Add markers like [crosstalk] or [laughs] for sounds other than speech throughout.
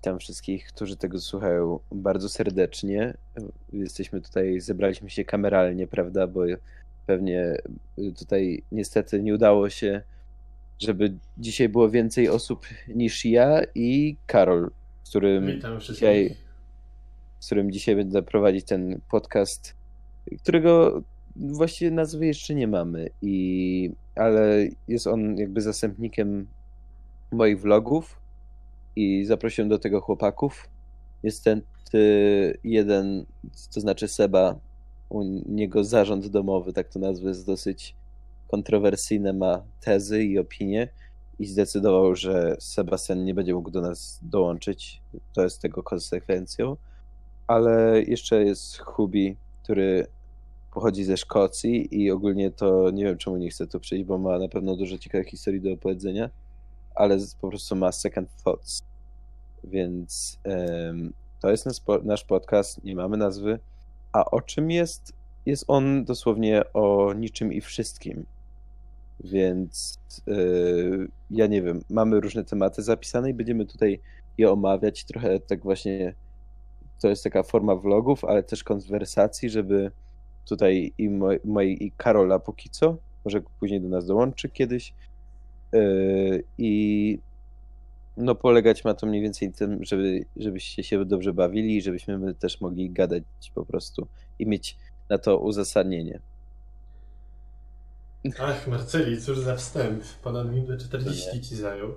Witam wszystkich, którzy tego słuchają bardzo serdecznie. Jesteśmy tutaj, zebraliśmy się kameralnie, prawda? Bo pewnie tutaj niestety nie udało się, żeby dzisiaj było więcej osób niż ja i Karol, z którym dzisiaj, z którym dzisiaj będę prowadzić ten podcast, którego właściwie nazwy jeszcze nie mamy, i, ale jest on jakby zastępnikiem moich vlogów i zaprosiłem do tego chłopaków. Niestety jeden, to znaczy Seba, u niego zarząd domowy, tak to nazwę, jest dosyć kontrowersyjne, ma tezy i opinie i zdecydował, że Sebastian nie będzie mógł do nas dołączyć. To jest tego konsekwencją. Ale jeszcze jest Hubi, który pochodzi ze Szkocji i ogólnie to nie wiem, czemu nie chce tu przyjść, bo ma na pewno dużo ciekawych historii do opowiedzenia, ale po prostu ma second thoughts. Więc em, to jest nasz, nasz podcast, nie mamy nazwy. A o czym jest? Jest on dosłownie o niczym i wszystkim. Więc yy, ja nie wiem, mamy różne tematy zapisane i będziemy tutaj je omawiać. Trochę tak właśnie to jest taka forma vlogów, ale też konwersacji, żeby tutaj i moj, mojej i Karola póki co, może później do nas dołączy kiedyś. Yy, I no polegać ma to mniej więcej na tym, żeby, żebyście się dobrze bawili i żebyśmy my też mogli gadać po prostu i mieć na to uzasadnienie. Ach, Marceli, cóż za wstęp. Ponad minutę 40 ci zajął.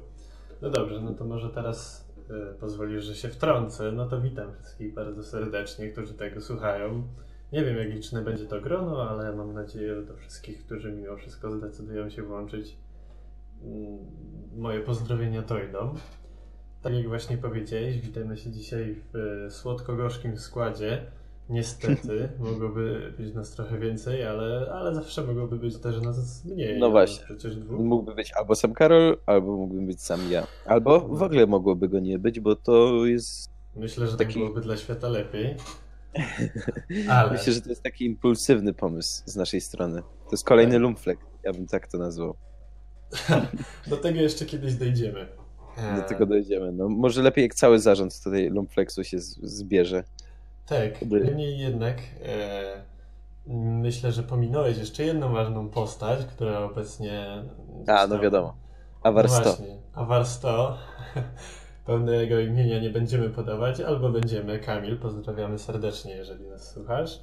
No dobrze, no to może teraz e, pozwolisz, że się wtrącę. No to witam wszystkich bardzo serdecznie, którzy tego słuchają. Nie wiem, jak liczne będzie to grono, ale mam nadzieję, że do wszystkich, którzy mimo wszystko zdecydują się włączyć, moje pozdrowienia dojdą. Tak jak właśnie powiedziałeś, witamy się dzisiaj w e, słodko-gorzkim składzie. Niestety, [laughs] mogłoby być nas trochę więcej, ale, ale zawsze mogłoby być też nas mniej. No właśnie. Przecież dwóch. Mógłby być albo sam Karol, albo mógłbym być sam ja. Albo w ogóle mogłoby go nie być, bo to jest. Myślę, że taki- tak byłoby dla świata lepiej. [laughs] Ale Myślę, że to jest taki impulsywny pomysł z naszej strony. To jest kolejny Tak. lumflek, ja bym tak to nazwał. [laughs] do tego jeszcze kiedyś dojdziemy. Do tego dojdziemy. No, może lepiej jak cały zarząd tutaj lumflexu się zbierze. Tak, niemniej jednak e, myślę, że pominąłeś jeszcze jedną ważną postać, która obecnie... A, no wiadomo. Awar No 100. właśnie, Awar 100. [laughs] Pełnego imienia nie będziemy podawać, albo będziemy. Kamil, pozdrawiamy serdecznie, jeżeli nas słuchasz.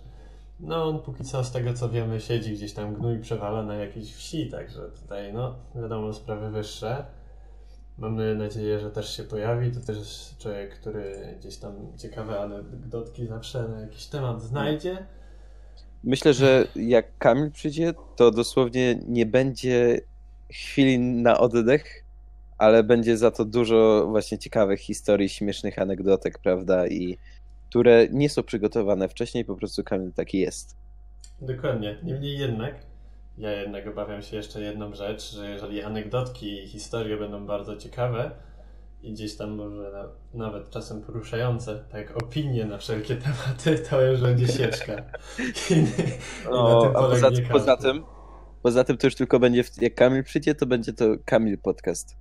No, on póki co, z tego co wiemy, siedzi gdzieś tam gnój przewala na jakiejś wsi, także tutaj, no, wiadomo, sprawy wyższe. Mamy nadzieję, że też się pojawi. To też jest człowiek, który gdzieś tam ciekawe anegdotki zawsze na jakiś temat znajdzie. Myślę, że jak Kamil przyjdzie, to dosłownie nie będzie chwili na oddech, ale będzie za to dużo właśnie ciekawych historii, śmiesznych anegdotek, prawda? I które nie są przygotowane wcześniej, po prostu Kamil taki jest. Dokładnie. Niemniej jednak, ja jednak obawiam się jeszcze jedną rzecz, że jeżeli anegdotki i historie będą bardzo ciekawe i gdzieś tam może na, nawet czasem poruszające, tak opinie na wszelkie tematy, to już będzie sieczka. I, i na No, tym a poza, poza tym, poza tym to już tylko będzie, jak Kamil przyjdzie, to będzie to Kamil podcast.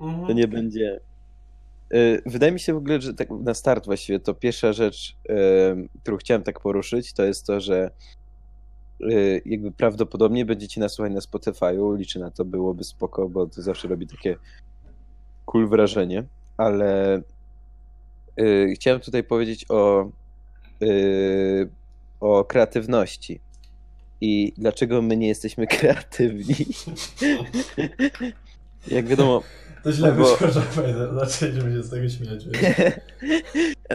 Mhm. To nie będzie. Y, Wydaje mi się w ogóle, że tak na start właściwie to pierwsza rzecz, y, którą chciałem tak poruszyć, to jest to, że y, jakby prawdopodobnie będziecie nas słuchać na Spotify'u. Liczę na to, byłoby spoko, bo to zawsze robi takie cool wrażenie, ale chciałem tutaj powiedzieć o, o kreatywności. I dlaczego my nie jesteśmy [laughs] kreatywni? [laughs] Jak wiadomo, To źle bo- wyszło, że zaczęliśmy się z tego śmiać. [laughs]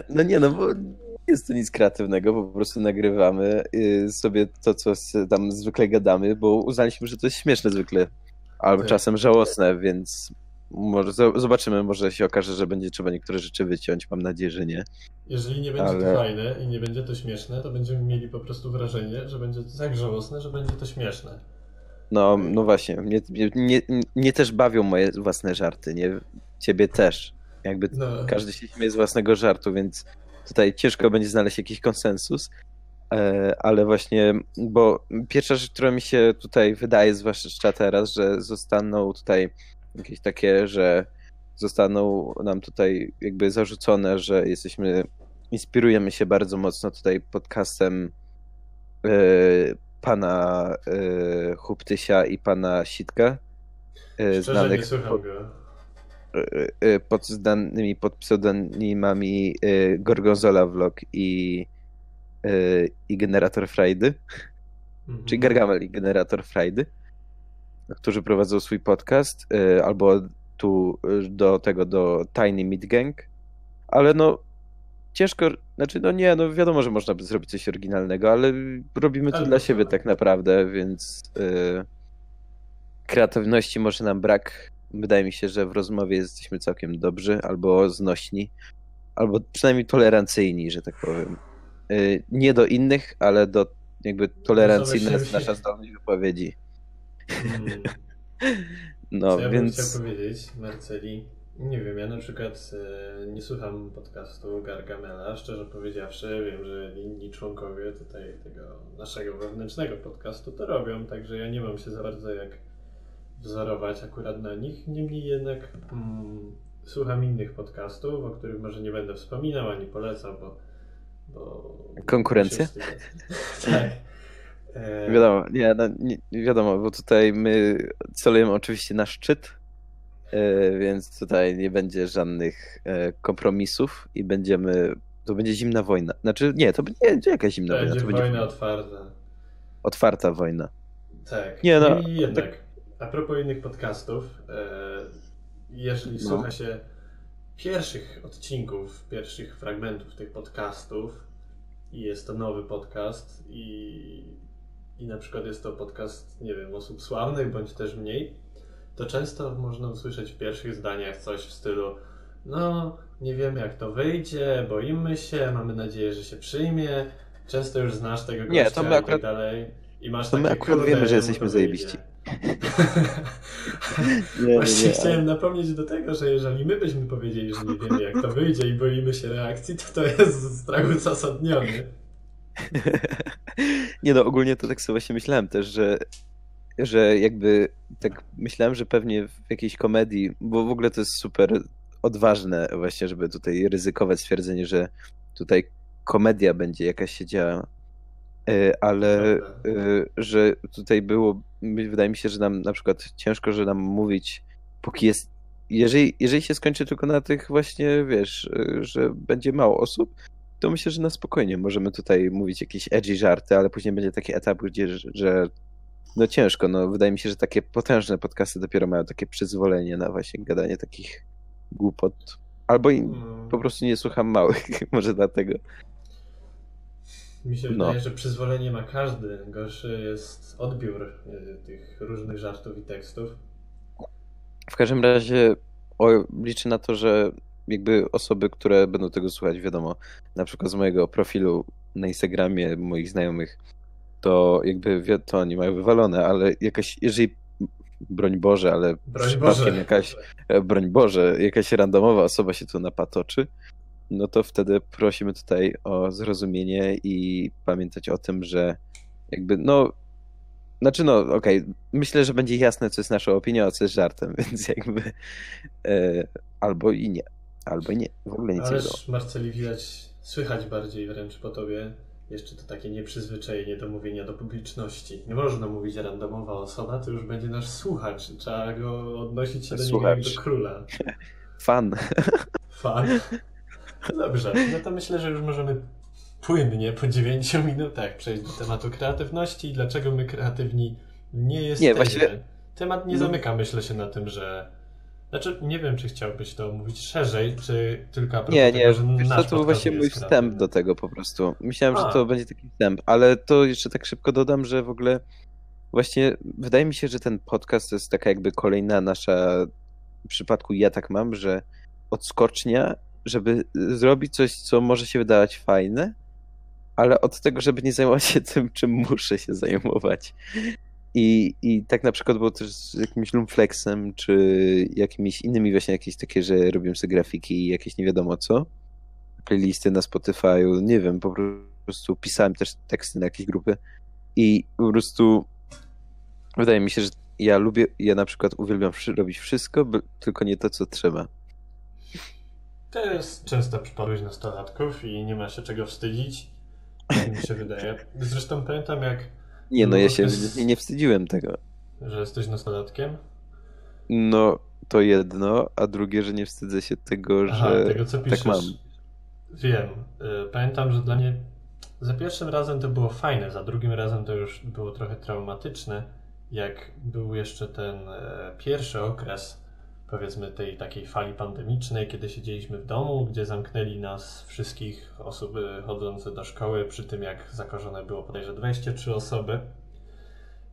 No nie, no bo nie jest to nic kreatywnego, po prostu nagrywamy y, sobie to, co tam zwykle gadamy, bo uznaliśmy, że to jest śmieszne zwykle, albo Tak. czasem żałosne, więc może zo- zobaczymy, może się okaże, że będzie trzeba niektóre rzeczy wyciąć, mam nadzieję, że nie. Jeżeli nie będzie Ale- to fajne i nie będzie to śmieszne, to będziemy mieli po prostu wrażenie, że będzie to tak żałosne, że będzie to śmieszne. No, no właśnie, mnie, mnie, mnie, też bawią moje własne żarty, nie? Ciebie też. Jakby No. każdy się śmieje z własnego żartu, więc tutaj ciężko będzie znaleźć jakiś konsensus. E, Ale właśnie, bo pierwsza rzecz, która mi się tutaj wydaje, zwłaszcza teraz, że zostaną tutaj jakieś takie, że zostaną nam tutaj jakby zarzucone, że jesteśmy, inspirujemy się bardzo mocno tutaj podcastem e, pana e, Huptysia i pana Sitka. E, Szczerze znanych nie słucham go. E, pod znanymi pod pseudonimami e, Gorgonzola Vlog i, i Generator Frajdy. Mhm. Czyli Gargamel i Generator Frajdy, którzy prowadzą swój podcast, albo tu do tego, do Tiny Meat Gang, ale no ciężko, znaczy no nie, no wiadomo, że można by zrobić coś oryginalnego, ale robimy to ale dla siebie tak naprawdę, więc yy, kreatywności może nam brak. Wydaje mi się, że w rozmowie jesteśmy całkiem dobrzy, albo znośni, albo przynajmniej tolerancyjni, że tak powiem. Yy, nie do innych, ale do jakby tolerancyjna jest nasza zdolność wypowiedzi. Hmm. [laughs] No, Co ja więc... powiedzieć, Marceli, nie wiem, ja na przykład e, nie słucham podcastu Gargamela, szczerze powiedziawszy, wiem, że inni członkowie tutaj tego naszego wewnętrznego podcastu to robią, także ja nie mam się za bardzo jak wzorować akurat na nich, niemniej jednak mm, słucham innych podcastów, o których może nie będę wspominał ani polecał, bo... bo Konkurencja? [laughs] tak. E, wiadomo, nie, no, nie, wiadomo, bo tutaj my celujemy oczywiście na szczyt, więc tutaj nie będzie żadnych e, kompromisów i będziemy, to będzie zimna wojna. Znaczy, nie, to będzie jakaś zimna wojna. To będzie wojna otwarta. Otwarta wojna. Tak. Nie, no, I jednak, tak... a propos innych podcastów, jeżeli no. słucha się pierwszych odcinków, pierwszych fragmentów tych podcastów i jest to nowy podcast i i na przykład jest to podcast, nie wiem, osób sławnych bądź też mniej, to często można usłyszeć w pierwszych zdaniach coś w stylu no, nie wiemy jak to wyjdzie, boimy się, mamy nadzieję, że się przyjmie, często już znasz tego gościa nie, to my akurat, i tak dalej. I masz to my akurat wiemy, że jesteśmy zajebiści. [laughs] nie, Właśnie nie, chciałem napomnieć do tego, że jeżeli my byśmy powiedzieli, że nie wiemy jak to wyjdzie i boimy się reakcji, to to jest strach uzasadniony. [laughs] Nie no, ogólnie to tak sobie właśnie myślałem też, że, że jakby tak myślałem, że pewnie w jakiejś komedii, bo w ogóle to jest super odważne właśnie, żeby tutaj ryzykować stwierdzenie, że tutaj komedia będzie jakaś się działa, e, ale e, że tutaj było, wydaje mi się, że nam na przykład ciężko, że nam mówić, póki jest, jeżeli, jeżeli się skończy tylko na tych właśnie, wiesz, e, że będzie mało osób, to myślę, że na spokojnie możemy tutaj mówić jakieś edgy żarty, ale później będzie taki etap, gdzie, że no ciężko, no wydaje mi się, że takie potężne podcasty dopiero mają takie przyzwolenie na właśnie gadanie takich głupot. Albo hmm. po prostu nie słucham małych, [laughs] może dlatego. Mi się no. wydaje, że przyzwolenie ma każdy. Gorszy jest odbiór e, tych różnych żartów i tekstów. W każdym razie o, liczę na to, że jakby osoby, które będą tego słuchać, wiadomo, na przykład z mojego profilu na Instagramie moich znajomych, to jakby to oni mają wywalone, ale jakaś, jeżeli broń Boże, ale broń Boże. jakaś, e, broń Boże, jakaś randomowa osoba się tu napatoczy, no to wtedy prosimy tutaj o zrozumienie i pamiętać o tym, że jakby, no, znaczy no, okej, okay. myślę, że będzie jasne, co jest naszą opinią, a co jest żartem, [laughs] więc jakby e, albo i nie. Albo nie, w ogóle nic Ależ, nie było. Marceli, widać, słychać bardziej wręcz po tobie jeszcze to takie nieprzyzwyczajenie do mówienia do publiczności. Nie można mówić randomowa osoba, to już będzie nasz słuchacz. Trzeba go odnosić się do niego jak do króla. [laughs] Fan. Fan. No dobrze, no to myślę, że już możemy płynnie po 9 minutach przejść do tematu kreatywności i dlaczego my kreatywni nie jesteśmy. Nie, właściwie... Temat nie no. zamyka, myślę się na tym, że znaczy, nie wiem, czy chciałbyś to mówić szerzej, czy tylko a Nie, nie, tego, wiesz, to był właśnie mój wstęp do tego po prostu. Myślałem, a. że to będzie taki wstęp, ale to jeszcze tak szybko dodam, że w ogóle właśnie wydaje mi się, że ten podcast to jest taka jakby kolejna nasza, w przypadku ja tak mam, że odskocznia, żeby zrobić coś, co może się wydawać fajne, ale od tego, żeby nie zajmować się tym, czym muszę się zajmować. I, I tak na przykład było też z jakimś Lumflexem, czy jakimiś innymi właśnie jakieś takie, że robią sobie grafiki i jakieś nie wiadomo co. Playlisty na Spotify'u, nie wiem, po prostu pisałem też teksty na jakieś grupy i po prostu wydaje mi się, że ja lubię, ja na przykład uwielbiam robić wszystko, tylko nie to, co trzeba. To jest częsta przypadłość nastolatków i nie ma się czego wstydzić, tak mi się wydaje. Zresztą pamiętam jak... Nie, no ja się nie wstydziłem tego. Że jesteś nastolatkiem? No, to jedno, a drugie, że nie wstydzę się tego, Aha, że tego, co piszesz. tak mam. Wiem. Y, pamiętam, że dla mnie za pierwszym razem to było fajne, za drugim razem to już było trochę traumatyczne, jak był jeszcze ten e, pierwszy okres, powiedzmy, tej takiej fali pandemicznej, kiedy siedzieliśmy w domu, gdzie zamknęli nas wszystkich osoby chodzące do szkoły, przy tym jak zakażone było bodajże 23 osoby.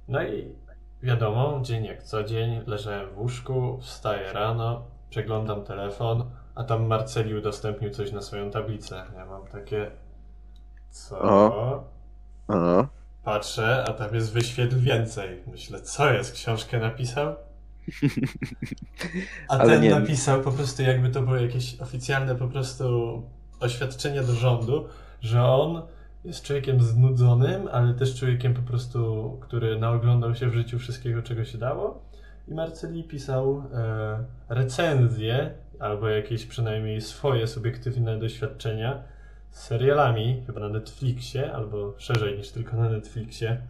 No i wiadomo, dzień jak co dzień, leżałem w łóżku, wstaję rano, przeglądam telefon, a tam Marceli udostępnił coś na swoją tablicę. Ja mam takie. Co? O. O. Patrzę, a tam jest wyświetl więcej. Myślę, co jest? Książkę napisał? A Ale ten nie... napisał po prostu, jakby to było jakieś oficjalne po prostu oświadczenie do rządu, że on jest człowiekiem znudzonym, ale też człowiekiem po prostu, który naoglądał się w życiu wszystkiego, czego się dało. I Marceli pisał e, recenzję, albo jakieś przynajmniej swoje subiektywne doświadczenia z serialami, chyba na Netflixie, albo szerzej niż tylko na Netflixie.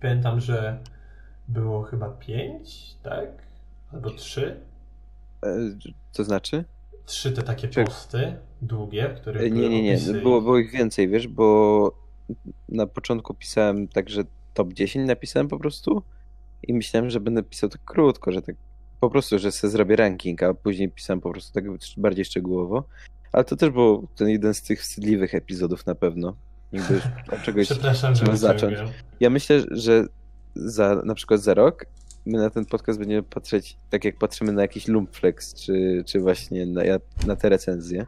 Pamiętam, że było chyba pięć, tak? Albo trzy. E, to znaczy? Trzy te takie posty długie, które. Nie, nie, nie. Było, było ich więcej, wiesz, bo na początku pisałem tak, że top 10 napisałem po prostu i myślałem, że będę pisał tak krótko, że tak po prostu, że sobie zrobię ranking, a później pisałem po prostu tak bardziej szczegółowo. Ale to też był ten jeden z tych wstydliwych epizodów na pewno. Jakby od czegoś trzeba zacząć. Ja myślę, że za, na przykład za rok my na ten podcast będziemy patrzeć tak jak patrzymy na jakiś Lumpflex, czy, czy właśnie na, na te recenzje.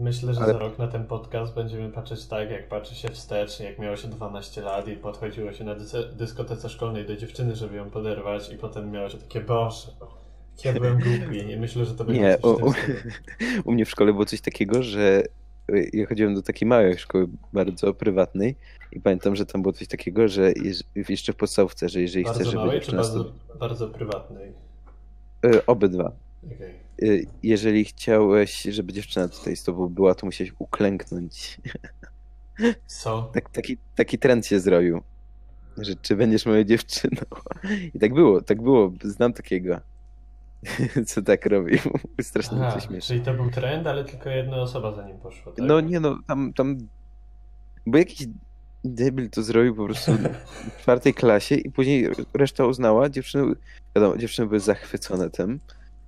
Myślę, że Ale... za rok na ten podcast będziemy patrzeć tak, jak patrzy się wstecz, jak miało się 12 lat i podchodziło się na dyskotece szkolnej do dziewczyny, żeby ją poderwać i potem miało się takie, boże, ja byłem głupi, nie myślę, że to będzie Nie, u, [laughs] u mnie w szkole było coś takiego, że ja chodziłem do takiej małej szkoły, bardzo prywatnej i pamiętam, że tam było coś takiego, że jeszcze w podstawce, że jeżeli bardzo chcesz, żeby małej, czy bardzo, bardzo prywatnej? E, obydwa. Okay. Jeżeli chciałeś, żeby dziewczyna tutaj z tobą była, to musiałeś uklęknąć. [laughs] Co? Tak, taki, taki trend się zrobił, że czy będziesz moją dziewczyną. I tak było, tak było, znam takiego. [laughs] co tak robił. [laughs] Strasznie Aha, mi Czyli to był trend, ale tylko jedna osoba za nim poszła, tak? No nie no, tam, tam... Bo jakiś debil to zrobił po prostu w czwartej klasie i później reszta uznała, dziewczyny, wiadomo, dziewczyny były zachwycone tym,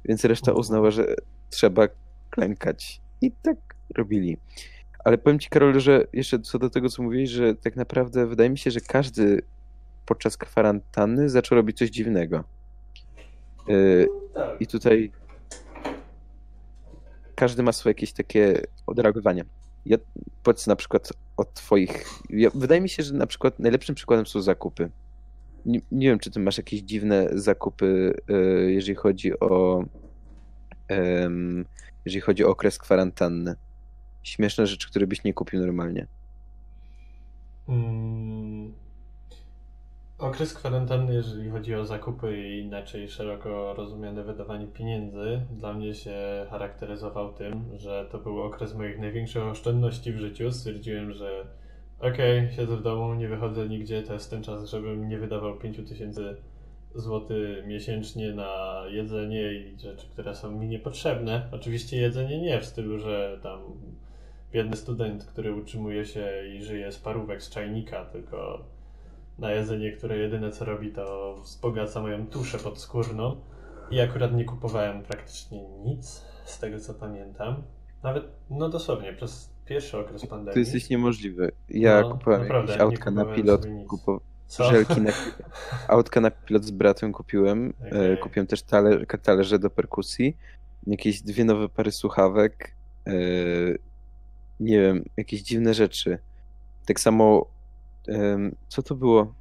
więc reszta uznała, że trzeba klękać. I tak robili. Ale powiem ci, Karol, że jeszcze co do tego, co mówiłeś, że tak naprawdę wydaje mi się, że każdy podczas kwarantanny zaczął robić coś dziwnego. Y. I tutaj każdy ma swoje jakieś takie odreagowanie. Ja powiedz na przykład o twoich. Ja, wydaje mi się, że na przykład najlepszym przykładem są zakupy. Nie, nie wiem, czy ty masz jakieś dziwne zakupy, y, jeżeli chodzi o. jeżeli chodzi o okres kwarantanny. Śmieszne rzeczy, które byś nie kupił normalnie. Mm, Okres kwarantanny, jeżeli chodzi o zakupy i inaczej szeroko rozumiane wydawanie pieniędzy, dla mnie się charakteryzował tym, że to był okres moich największych oszczędności w życiu. Stwierdziłem, że okej, okay, siedzę w domu, nie wychodzę nigdzie, to jest ten czas, żebym nie wydawał 5000 zł miesięcznie na jedzenie i rzeczy, które są mi niepotrzebne. Oczywiście jedzenie nie w stylu, że tam biedny student, który utrzymuje się i żyje z parówek z czajnika, tylko na jedzenie, które jedyne co robi to wzbogaca moją tuszę podskórną. I akurat nie kupowałem praktycznie nic, z tego co pamiętam. Nawet, no dosłownie, przez pierwszy okres pandemii. To jesteś niemożliwy. Ja no, kupowałem naprawdę, jakieś autka na pilot, kupowałem żelki na [laughs] autka na pilot z bratem kupiłem. E, okay. Kupiłem też taler, talerze do perkusji, jakieś dwie nowe pary słuchawek, e, nie wiem, jakieś dziwne rzeczy. Tak samo co to było?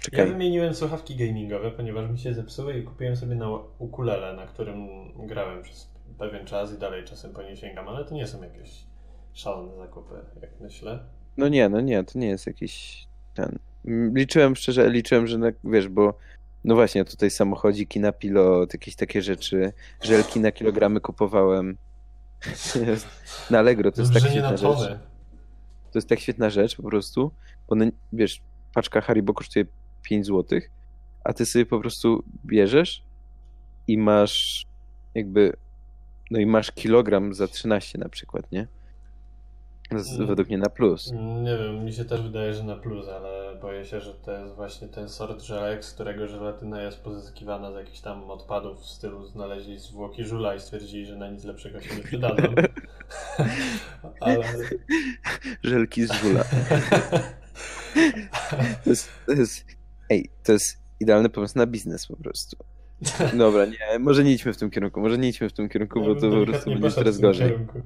Czekaj. Ja wymieniłem słuchawki gamingowe, ponieważ mi się zepsuły i kupiłem sobie na ukulele, na którym grałem przez pewien czas i dalej czasem po nie sięgam, ale to nie są jakieś szalone zakupy, jak myślę. No nie, no nie, to nie jest jakiś ten... Liczyłem szczerze, liczyłem, że wiesz, bo no właśnie, tutaj samochodziki na pilot, jakieś takie rzeczy, żelki na kilogramy kupowałem. [laughs] Na Allegro to jest tak Dobrze, świetna na rzecz. To jest tak świetna rzecz po prostu, one, wiesz, paczka Haribo kosztuje 5 zł, a ty sobie po prostu bierzesz i masz jakby, no i masz kilogram za 13 na przykład, nie? Z, Mm. Według mnie na plus. Nie wiem, mi się też wydaje, że na plus, ale boję się, że to jest właśnie ten sort żelek, z którego żelatyna jest pozyskiwana z jakichś tam odpadów w stylu znaleźli zwłoki żula i stwierdzili, że na nic lepszego się nie przydadzą. [laughs] [laughs] ale... Żelki z żula. [laughs] To jest, to jest, ej, to jest idealny pomysł na biznes po prostu. Dobra, nie, może nie idźmy w tym kierunku, może nie idźmy w tym kierunku, Ja bo to po prostu będzie coraz gorzej. kierunku.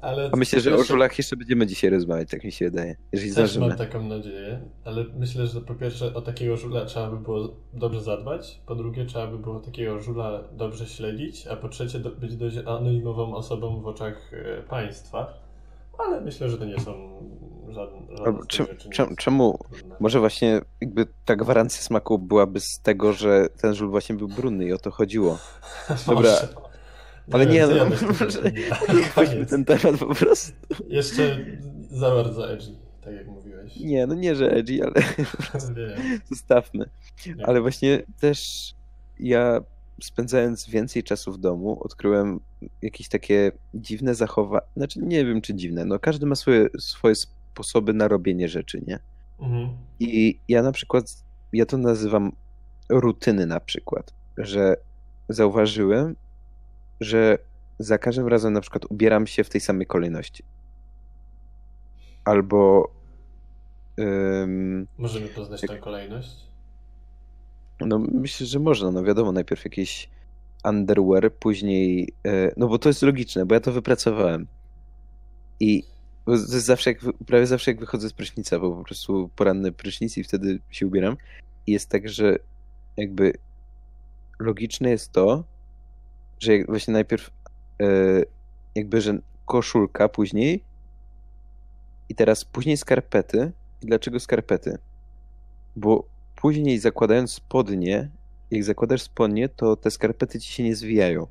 Ale A myślę, że o pierwsze- żulach jeszcze będziemy dzisiaj rozmawiać, tak mi się wydaje, jeżeli Też zdążymy. mam taką nadzieję, ale myślę, że po pierwsze o takiego żula trzeba by było dobrze zadbać, po drugie trzeba by było takiego żula dobrze śledzić, a po trzecie do, być dość anonimową osobą w oczach e, państwa. Ale myślę, że to nie są żadne, żadne Albo z tych czem- rzeczy. nie czem- jest czemu- trudne. Może właśnie jakby ta gwarancja smaku byłaby z tego, że ten żul właśnie był brudny i o to chodziło. [laughs] dobra. Ale nie, no, może-. Weźmy [laughs] ten temat po prostu. Jeszcze za bardzo edgy, tak jak mówiłeś. Nie, no nie, że edgy, ale [laughs] zostawmy. Nie. Ale właśnie też ja spędzając więcej czasu w domu, odkryłem jakieś takie dziwne zachowania. Znaczy, nie wiem czy dziwne. No, każdy ma swoje, swoje sposoby na robienie rzeczy, nie? Mhm. I ja na przykład, ja to nazywam rutyny na przykład, że zauważyłem, że za każdym razem na przykład ubieram się w tej samej kolejności. Albo Możemy poznać tę kolejność? no myślę, że można, no wiadomo, najpierw jakieś underwear, później, e, no bo to jest logiczne, bo ja to wypracowałem. I bo zawsze, jak, prawie zawsze jak wychodzę z prysznica, bo po prostu poranny prysznic i wtedy się ubieram. I jest tak, że jakby logiczne jest to, że właśnie najpierw e, jakby, że koszulka później i teraz później skarpety. I dlaczego skarpety? Bo później zakładając spodnie, jak zakładasz spodnie, to te skarpety ci się nie zwijają.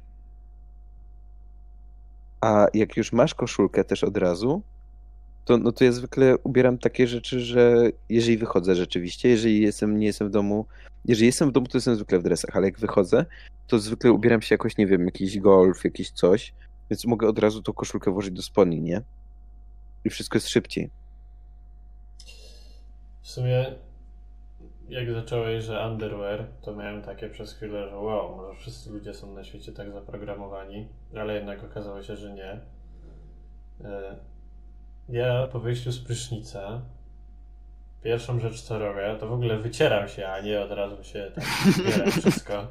A jak już masz koszulkę też od razu, to, no to ja zwykle ubieram takie rzeczy, że jeżeli wychodzę rzeczywiście, jeżeli jestem, nie jestem w domu, jeżeli jestem w domu, to jestem zwykle w dresach, ale jak wychodzę, to zwykle ubieram się jakoś, nie wiem, jakiś golf, jakiś coś, więc mogę od razu tą koszulkę włożyć do spodni, nie? I wszystko jest szybciej. W sumie, jak zacząłeś, że underwear, to miałem takie przez chwilę, że wow, może wszyscy ludzie są na świecie tak zaprogramowani, ale jednak okazało się, że nie. Ja po wyjściu z prysznica pierwszą rzecz, co robię, to w ogóle wycieram się, a nie od razu się tak zbieram [laughs] wszystko.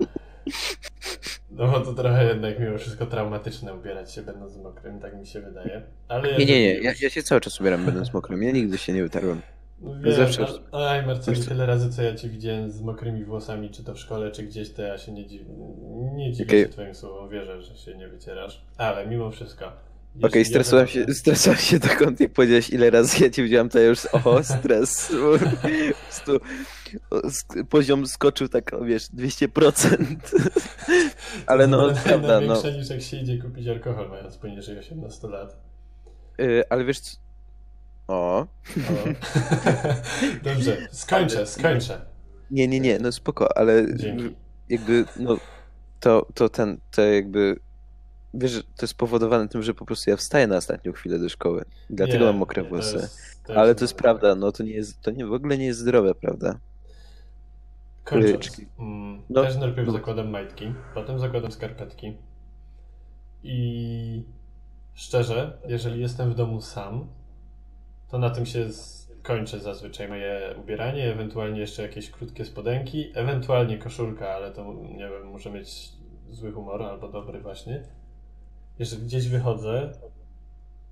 No bo to trochę jednak mimo wszystko traumatyczne ubierać się będąc mokrym, tak mi się wydaje. Ale Nie, nie, nie, ja, ja się cały czas ubieram będąc mokrym, ja nigdy się nie wytarłem. no wiem, Zawsze- a- Aj, Marceli, tyle razy, co ja cię widziałem z mokrymi włosami, czy to w szkole, czy gdzieś, to ja się nie dziwię, nie dziwię Okej. się twoim słowom, wierzę, że się nie wycierasz, ale mimo wszystko. Okej, ja stresowałem się, stresowałem się dokąd, jak powiedziałeś ile razy ja cię widziałem, to ja już, o, [laughs] stres. Po prostu poziom skoczył tak, o, wiesz, 200%. [laughs] Ale no, To prawda, no. Niż jak się idzie kupić alkohol, mając poniżej 18 lat. Y, Ale wiesz, o, O. [laughs] Dobrze, skończę, skończę. nie, nie, nie, no spoko, ale Dzięki. jakby, no, to, to ten, to jakby, wiesz, to jest spowodowane tym, że po prostu ja wstaję na ostatnią chwilę do szkoły. Dlatego Nie, mam mokre włosy. jest- Ale to jest prawda, no to nie jest, to nie, w ogóle nie jest zdrowe, prawda? Kończąc, mm, no, też najpierw no. zakładam majtki, potem zakładam skarpetki. I szczerze, jeżeli jestem w domu sam, to na tym się kończy zazwyczaj moje ubieranie, ewentualnie jeszcze jakieś krótkie spodenki, ewentualnie koszulka, ale to nie wiem, muszę mieć zły humor albo dobry właśnie. Jeżeli gdzieś wychodzę,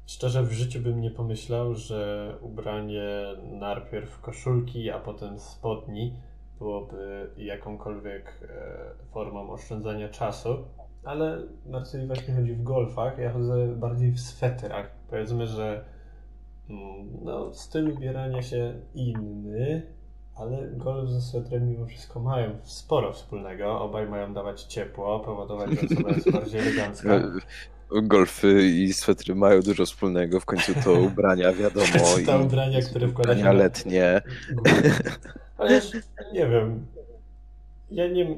szczerze w życiu bym nie pomyślał, że ubranie najpierw koszulki, a potem spodni byłoby jakąkolwiek e, formą oszczędzania czasu. Ale Marceli właśnie chodzi w golfach, ja chodzę bardziej w sweterach. Powiedzmy, że mm, no, styl ubierania się inny, ale golf ze swetrem mimo wszystko mają sporo wspólnego. Obaj mają dawać ciepło, powodować, że osoba jest bardziej elegancka. [laughs] golfy i swetry mają dużo wspólnego, w końcu to ubrania, wiadomo. [laughs] to ubrania, które wkłada się letnie. [laughs] Ale nie wiem. Ja nie...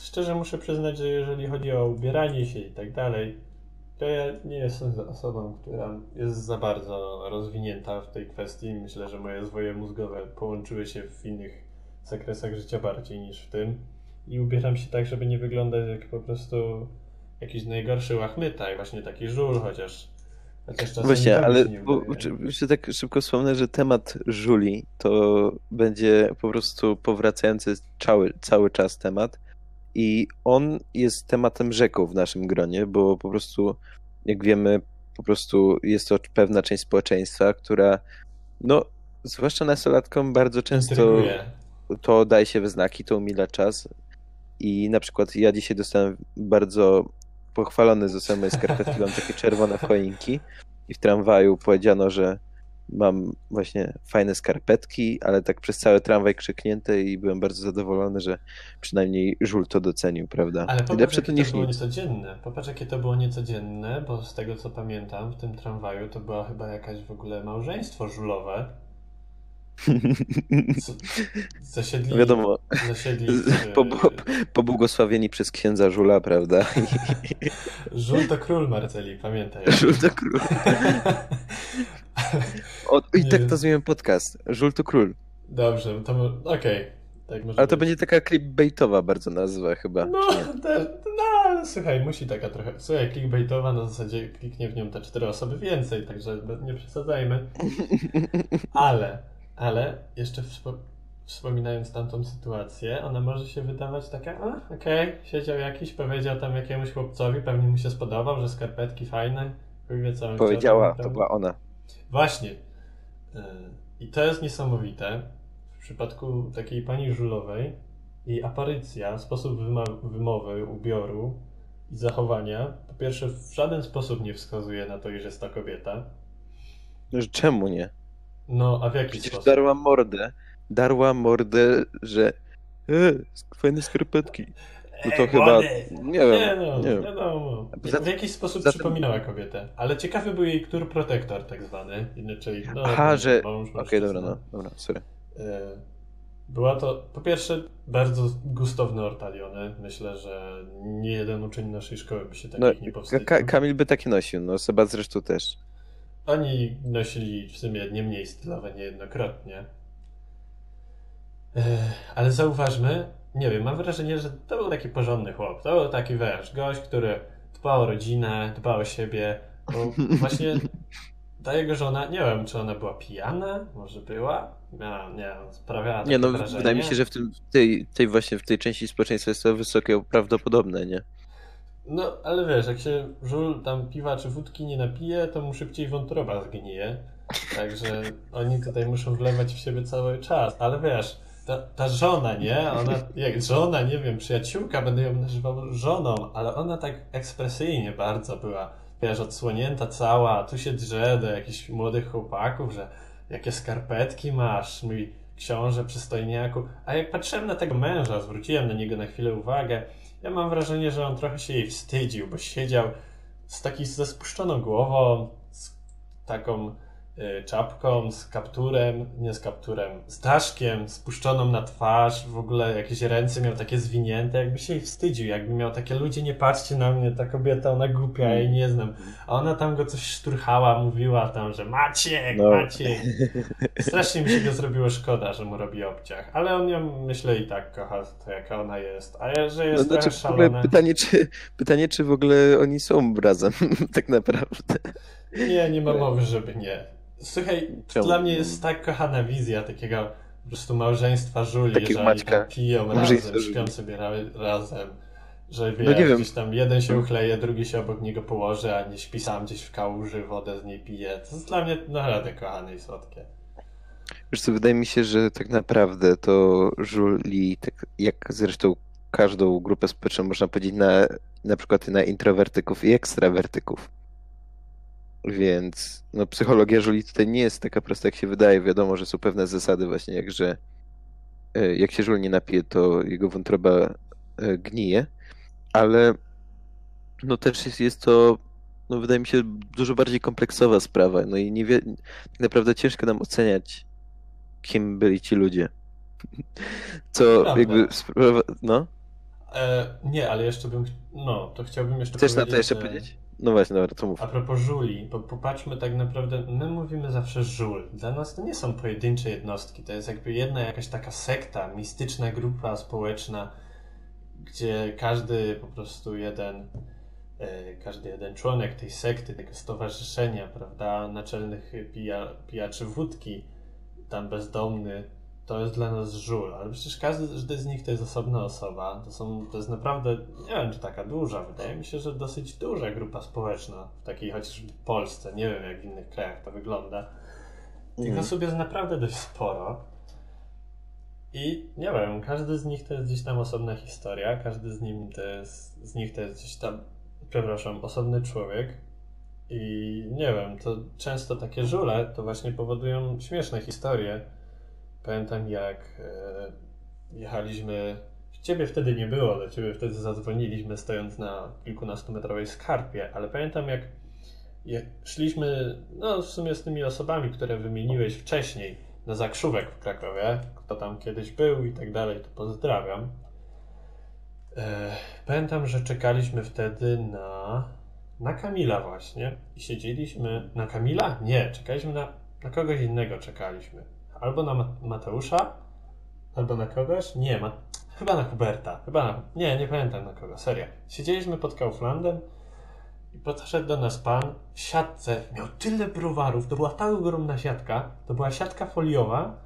Szczerze muszę przyznać, że jeżeli chodzi o ubieranie się i tak dalej, to ja nie jestem osobą, która jest za bardzo rozwinięta w tej kwestii. Myślę, że moje zwoje mózgowe połączyły się w innych zakresach życia bardziej niż w tym. I ubieram się tak, żeby nie wyglądać jak po prostu jakiś najgorszy łachmyta i właśnie taki żul, chociaż, chociaż czasem Właśnie, ale jeszcze tak szybko wspomnę, że temat żuli to będzie po prostu powracający cały, cały czas temat i on jest tematem rzeką w naszym gronie, bo po prostu, jak wiemy, po prostu jest to pewna część społeczeństwa, która, no, zwłaszcza nastolatkom bardzo często Intryguje. to daje się we znaki, to umila czas. I na przykład ja dzisiaj dostałem bardzo pochwalony zostałem moje skarpetki, mam takie [laughs] czerwone choinki i w tramwaju powiedziano, że mam właśnie fajne skarpetki, ale tak przez cały tramwaj krzyknięte i byłem bardzo zadowolony, że przynajmniej żul to docenił, prawda? Ale popatrz, Lepsze to, niż to było nic. niecodzienne. Popatrz, jakie to było niecodzienne, bo z tego co pamiętam, w tym tramwaju to było chyba jakaś w ogóle małżeństwo żulowe. Zasiedli, Wiadomo, zasiedli po, pobłogosławieni przez księdza Żula, prawda? Żul to król, Marceli, pamiętaj. Żul to król. [laughs] O, I tak to zmieniłem podcast. Żul to król. Dobrze, to okej. Okay. Tak Ale to być. będzie taka clickbaitowa bardzo nazwa chyba. No, te, no, słuchaj, musi taka trochę. Słuchaj, clickbaitowa na zasadzie kliknie w nią te cztery osoby więcej, także nie przesadzajmy. [laughs] Ale ale jeszcze wspo wspominając tamtą sytuację, ona może się wydawać taka, a okej, okay, siedział jakiś, powiedział tam jakiemuś chłopcowi, pewnie mu się spodobał, że skarpetki fajne, wie co Powiedziała, to była ona. Właśnie. Y, I to jest niesamowite. W przypadku takiej pani Żulowej jej aparycja, sposób wymowy, ubioru i zachowania, po pierwsze w żaden sposób nie wskazuje na to, że jest to kobieta. Czemu nie? No, a w jaki Przecież sposób? darła mordę. Darła mordę, że e, fajne skarpetki. No to Ej, chyba. Nie wiem. Nie, no, nie wiadomo. W, w jakiś sposób zatem... przypominała kobietę. Ale ciekawy był jej ktur protektor, tak zwany. Inaczej. No, Aha, że. Okej, okay, dobra, no. Dobra, sorry. E, była to po pierwsze bardzo gustowne ortaliony. Myślę, że nie jeden uczeń naszej szkoły by się takich no, nie powstydził. Ka Kamil by takie nosił, no Seba zresztą też. Oni nosili w sumie nie mniej stylowe niejednokrotnie. Ale zauważmy, nie wiem, mam wrażenie, że to był taki porządny chłop. To był taki, wiesz, gość, który dbał o rodzinę, dbał o siebie. Bo [laughs] właśnie ta jego żona, nie wiem, czy ona była pijana, może była, no, nie wiem, sprawiała Nie no, wrażenie. wydaje mi się, że w tym, tej, tej właśnie w tej części społeczeństwa jest to wysokie prawdopodobne, nie? No, ale wiesz, jak się żul tam piwa czy wódki nie napije, to mu szybciej wątroba zgnije. Także oni tutaj muszą wlewać w siebie cały czas. Ale wiesz, ta, ta żona, nie? Ona, jak żona, nie wiem, przyjaciółka, będę ją nazywał żoną, ale ona tak ekspresyjnie bardzo była, wiesz, odsłonięta cała, tu się drze do jakichś młodych chłopaków, że jakie skarpetki masz, mój książę przystojniaku. A jak patrzyłem na tego męża, zwróciłem na niego na chwilę uwagę, ja mam wrażenie, że on trochę się jej wstydził, bo siedział z takiej ze spuszczoną głową, z taką czapką, z kapturem, nie z kapturem, z daszkiem spuszczoną na twarz, w ogóle jakieś ręce miał takie zwinięte, jakby się jej wstydził, jakby miał takie, ludzie nie patrzcie na mnie, ta kobieta, ona głupia, ja jej nie znam. A ona tam go coś szturchała, mówiła tam, że Maciek, no. Maciek. [laughs] Strasznie mi się go zrobiło szkoda, że mu robi obciach, ale on ją, myślę, i tak kocha, to jaka ona jest. A ja, że jest no, znaczy, szalona... Pytanie czy, pytanie, czy w ogóle oni są razem, [laughs] tak naprawdę. Nie, nie ma mowy, żeby nie. Słuchaj, Czemu? dla mnie jest tak kochana wizja takiego po prostu małżeństwa żuli, Takiego że Maćka. piją razem, śpią sobie ra razem. Że wie, no nie wiem. gdzieś tam jeden się uchleje, drugi się obok niego położy, a nie śpi sam gdzieś w kałuży, wodę z niej pije. To jest dla mnie naprawdę kochane i słodkie. Wiesz co, wydaje mi się, że tak naprawdę to żuli, tak jak zresztą każdą grupę społeczną można powiedzieć na, na przykład na introwertyków i ekstrawertyków więc no, psychologia żuli tutaj nie jest taka prosta, jak się wydaje. Wiadomo, że są pewne zasady właśnie, jak że e, jak się żul nie napije, to jego wątroba e, gnije, ale no też jest, jest to no wydaje mi się, dużo bardziej kompleksowa sprawa. No i nie wie, tak naprawdę ciężko nam oceniać, kim byli ci ludzie. Co Prawda. jakby sprawa, no? E, nie, ale jeszcze bym, no, to chciałbym jeszcze Chcesz na to jeszcze powiedzieć? No właśnie, dobra, mów. A propos żuli, bo popatrzmy tak naprawdę, my mówimy zawsze żul. Dla nas to nie są pojedyncze jednostki, to jest jakby jedna jakaś taka sekta, mistyczna grupa społeczna, gdzie każdy po prostu jeden, e, każdy jeden członek tej sekty, tego stowarzyszenia, prawda, naczelnych pija, pijaczy wódki, tam bezdomny, to jest dla nas żul, ale przecież każdy z nich to jest osobna osoba. To, są, to jest naprawdę, nie wiem czy taka duża, wydaje mi się, że dosyć duża grupa społeczna, w takiej chociażby Polsce, nie wiem jak w innych krajach to wygląda. Tych mm. osób jest naprawdę dość sporo. I nie wiem, każdy z nich to jest gdzieś tam osobna historia, każdy z, nim to jest, z nich to jest gdzieś tam, przepraszam, osobny człowiek. I nie wiem, to często takie żule to właśnie powodują śmieszne historie Pamiętam jak e, jechaliśmy, ciebie wtedy nie było, do ciebie wtedy zadzwoniliśmy stojąc na kilkunastometrowej skarpie, ale pamiętam jak szliśmy, no w sumie z tymi osobami, które wymieniłeś wcześniej, na zakrzówek w Krakowie, kto tam kiedyś był i tak dalej, to pozdrawiam. E, pamiętam, że czekaliśmy wtedy na, na Kamila właśnie i siedzieliśmy, na Kamila? Nie, czekaliśmy na, na kogoś innego czekaliśmy albo na Mateusza, albo na kogoś. Nie, ma, chyba na Huberta. Chyba na, nie, nie pamiętam na kogo, serio. Siedzieliśmy pod Kauflandem i podszedł do nas pan w siatce. Miał tyle browarów, to była tak ogromna siatka. To była siatka foliowa,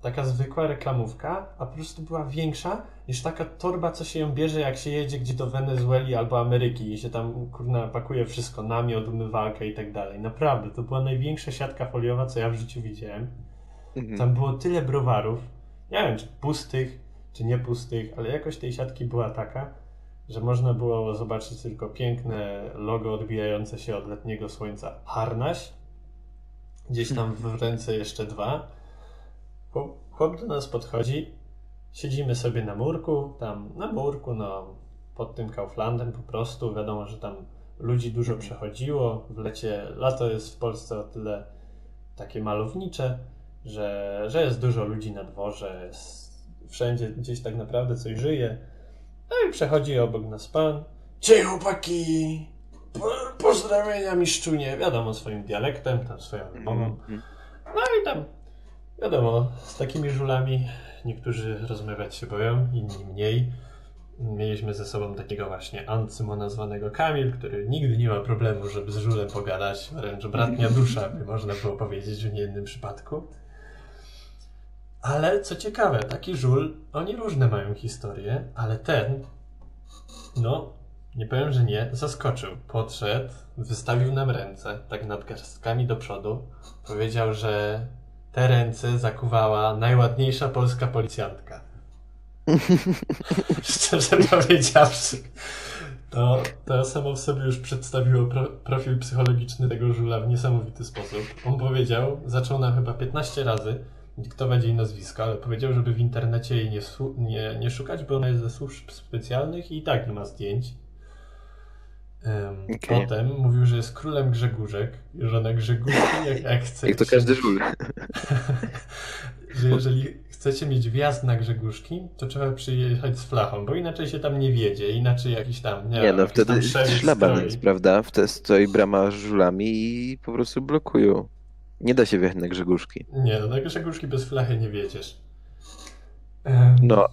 taka zwykła reklamówka, a po prostu była większa niż taka torba, co się ją bierze, jak się jedzie gdzie do Wenezueli albo Ameryki i się tam kurna pakuje wszystko, namiot, umywalkę i tak dalej. Naprawdę, to była największa siatka foliowa, co ja w życiu widziałem. Mhm. Tam było tyle browarów, nie wiem czy pustych, czy nie pustych, ale jakoś tej siatki była taka, że można było zobaczyć tylko piękne logo odbijające się od letniego słońca Harnaś. Gdzieś tam w ręce jeszcze dwa. Chłop, chłop do nas podchodzi, siedzimy sobie na murku, tam na murku, no pod tym Kauflandem po prostu. Wiadomo, że tam ludzi dużo przechodziło. W lecie, lato jest w Polsce o tyle takie malownicze, że, że jest dużo ludzi na dworze, jest, wszędzie gdzieś tak naprawdę coś żyje. No i przechodzi obok nas pan. Cześć chłopaki! Po, pozdrowienia miszczunie. Wiadomo, swoim dialektem, tam swoją wymową. Mm-hmm. No i tam, wiadomo, z takimi żulami niektórzy rozmawiać się boją, inni mniej. Mieliśmy ze sobą takiego właśnie Ancymo nazwanego Kamil, który nigdy nie ma problemu, żeby z żulem pogadać, wręcz bratnia dusza, by można było powiedzieć w niejednym przypadku. Ale co ciekawe, taki żul, oni różne mają historie, ale ten, no, nie powiem, że nie, zaskoczył. Podszedł, wystawił nam ręce, tak nad garstkami do przodu. Powiedział, że te ręce zakuwała najładniejsza polska policjantka. [laughs] Szczerze powiedziawszy, to, to samo w sobie już przedstawiło pro, profil psychologiczny tego żula w niesamowity sposób. On powiedział, zaczął nam chyba 15 razy, dyktować jej nazwisko, ale powiedział, żeby w internecie jej nie, nie, nie szukać, bo ona jest ze służb specjalnych i i tak nie ma zdjęć. Um, okay. Potem mówił, że jest królem Grzegórzek i żona Grzegórzki, jak, jak chce. Jak to każdy żul. [laughs] że jeżeli chcecie mieć wjazd na Grzegórzki, to trzeba przyjechać z flachą, bo inaczej się tam nie wiedzie, inaczej jakiś tam, nie, nie no wtedy szlaban jest, prawda? Wtedy stoi brama z żulami i po prostu blokują. Nie da się wjechać na Grzegórzki. Nie, no na Grzegórzki bez flachy nie wiedziesz. no.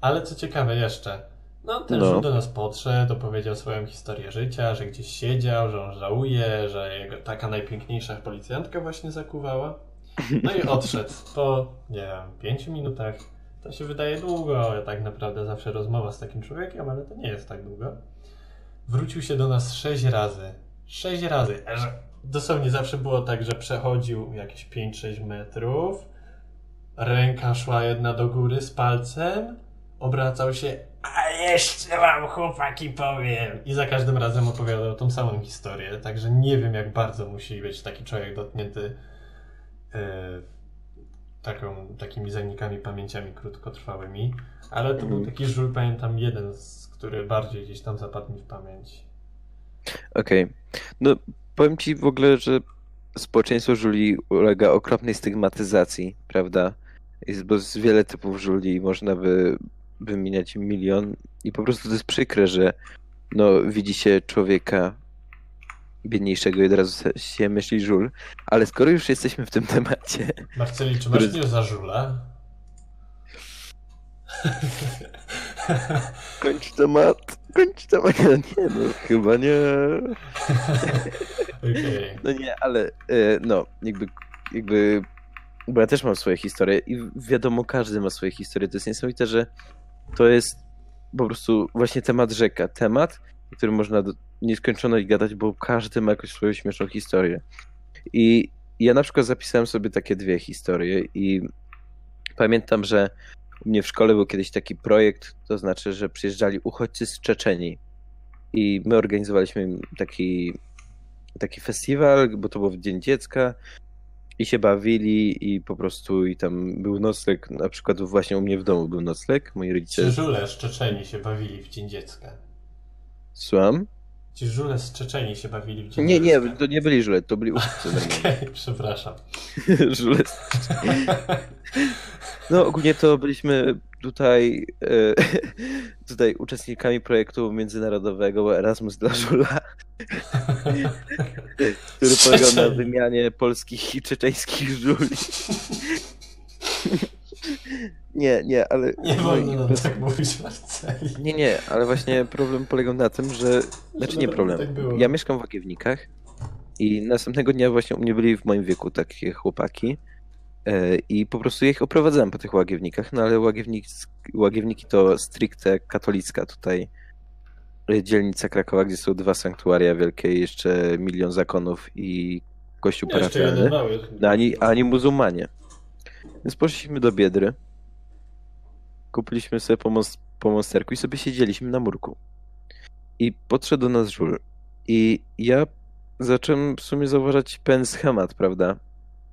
Ale co ciekawe jeszcze, no ten no. do nas podszedł, opowiedział swoją historię życia, że gdzieś siedział, że on żałuje, że jego taka najpiękniejsza policjantka właśnie zakuwała. No i odszedł po, nie wiem, pięciu minutach. To się wydaje długo, ale tak naprawdę zawsze rozmowa z takim człowiekiem, ale to nie jest tak długo. Wrócił się do nas sześć razy. Sześć razy dosłownie zawsze było tak, że przechodził jakieś 5-6 metrów, ręka szła jedna do góry z palcem, obracał się, a jeszcze wam chłopaki powiem. I za każdym razem opowiadał tą samą historię, także nie wiem jak bardzo musi być taki człowiek dotknięty yy, taką, takimi zanikami pamięciami krótkotrwałymi, ale to był mhm. taki żul, pamiętam jeden, z, który bardziej gdzieś tam zapadł mi w pamięć. Okej. Okay. No, powiem ci w ogóle, że społeczeństwo żuli ulega okropnej stygmatyzacji, prawda? Jest bo jest wiele typów żuli, można by wymieniać milion i po prostu to jest przykre, że no, widzi się człowieka biedniejszego i od razu się myśli żul, ale skoro już jesteśmy w tym [laughs] temacie... Marceli, czy masz który... nie za żula? [laughs] Kończ temat, kończ temat. [laughs] Nie, no chyba nie. [laughs] Okay. No nie, ale e, no, jakby, jakby, bo ja też mam swoje historie i wiadomo, każdy ma swoje historie. To jest niesamowite, że to jest po prostu właśnie temat rzeka. Temat, który można nieskończoność gadać, bo każdy ma jakąś swoją śmieszną historię. I ja na przykład zapisałem sobie takie dwie historie i pamiętam, że u mnie w szkole był kiedyś taki projekt, to znaczy, że przyjeżdżali uchodźcy z Czeczenii i my organizowaliśmy taki, taki festiwal, bo to był w Dzień Dziecka i się bawili i po prostu i tam był nocleg, na przykład właśnie u mnie w domu był nocleg, moi rodzice... Ci żule z Czeczenii się bawili w Dzień Dziecka. Słucham? Ci żule z Czeczenii się bawili w Nie, nie, to nie byli żule, to byli uchodźcy. [laughs] okay, przepraszam. [laughs] żule z No ogólnie to byliśmy tutaj, e, [laughs] tutaj uczestnikami projektu międzynarodowego Erasmus dla Żula, który polegał na wymianie polskich i czeczeńskich żuli. Nie, nie, ale... Nie wolno bez... tak mówić, Marceli. Nie, nie, ale właśnie problem polegał na tym, że... Znaczy nie problem. Tak ja mieszkam w Łagiewnikach i następnego dnia właśnie u mnie byli w moim wieku takie chłopaki E, I po prostu ich oprowadzałem po tych łagiewnikach, no ale łagiewnik, łagiewniki to stricte katolicka tutaj e, dzielnica Krakowa, gdzie są dwa sanktuaria wielkie, jeszcze milion zakonów i kościół parafialny, no, ani, ani muzułmanie. Więc poszliśmy do Biedry, kupiliśmy sobie po, most, po monsterku i sobie siedzieliśmy na murku. I podszedł do nas żul. I ja zacząłem w sumie zauważać pewien schemat, prawda?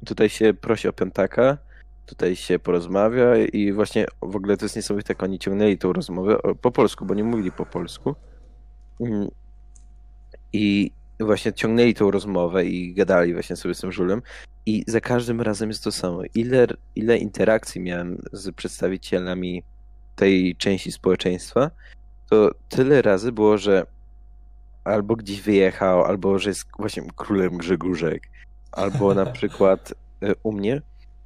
Tutaj się prosi o piątaka, tutaj się porozmawia i właśnie w ogóle to jest niesamowite, jak oni ciągnęli tą rozmowę po polsku, bo nie mówili po polsku. Mm. I właśnie ciągnęli tą rozmowę i gadali właśnie sobie z tym żulem i za każdym razem jest to samo. Ile, ile interakcji miałem z przedstawicielami tej części społeczeństwa, to tyle razy było, że albo gdzieś wyjechał, albo że jest właśnie królem Grzegórzek, Albo na [laughs] przykład e, u mnie,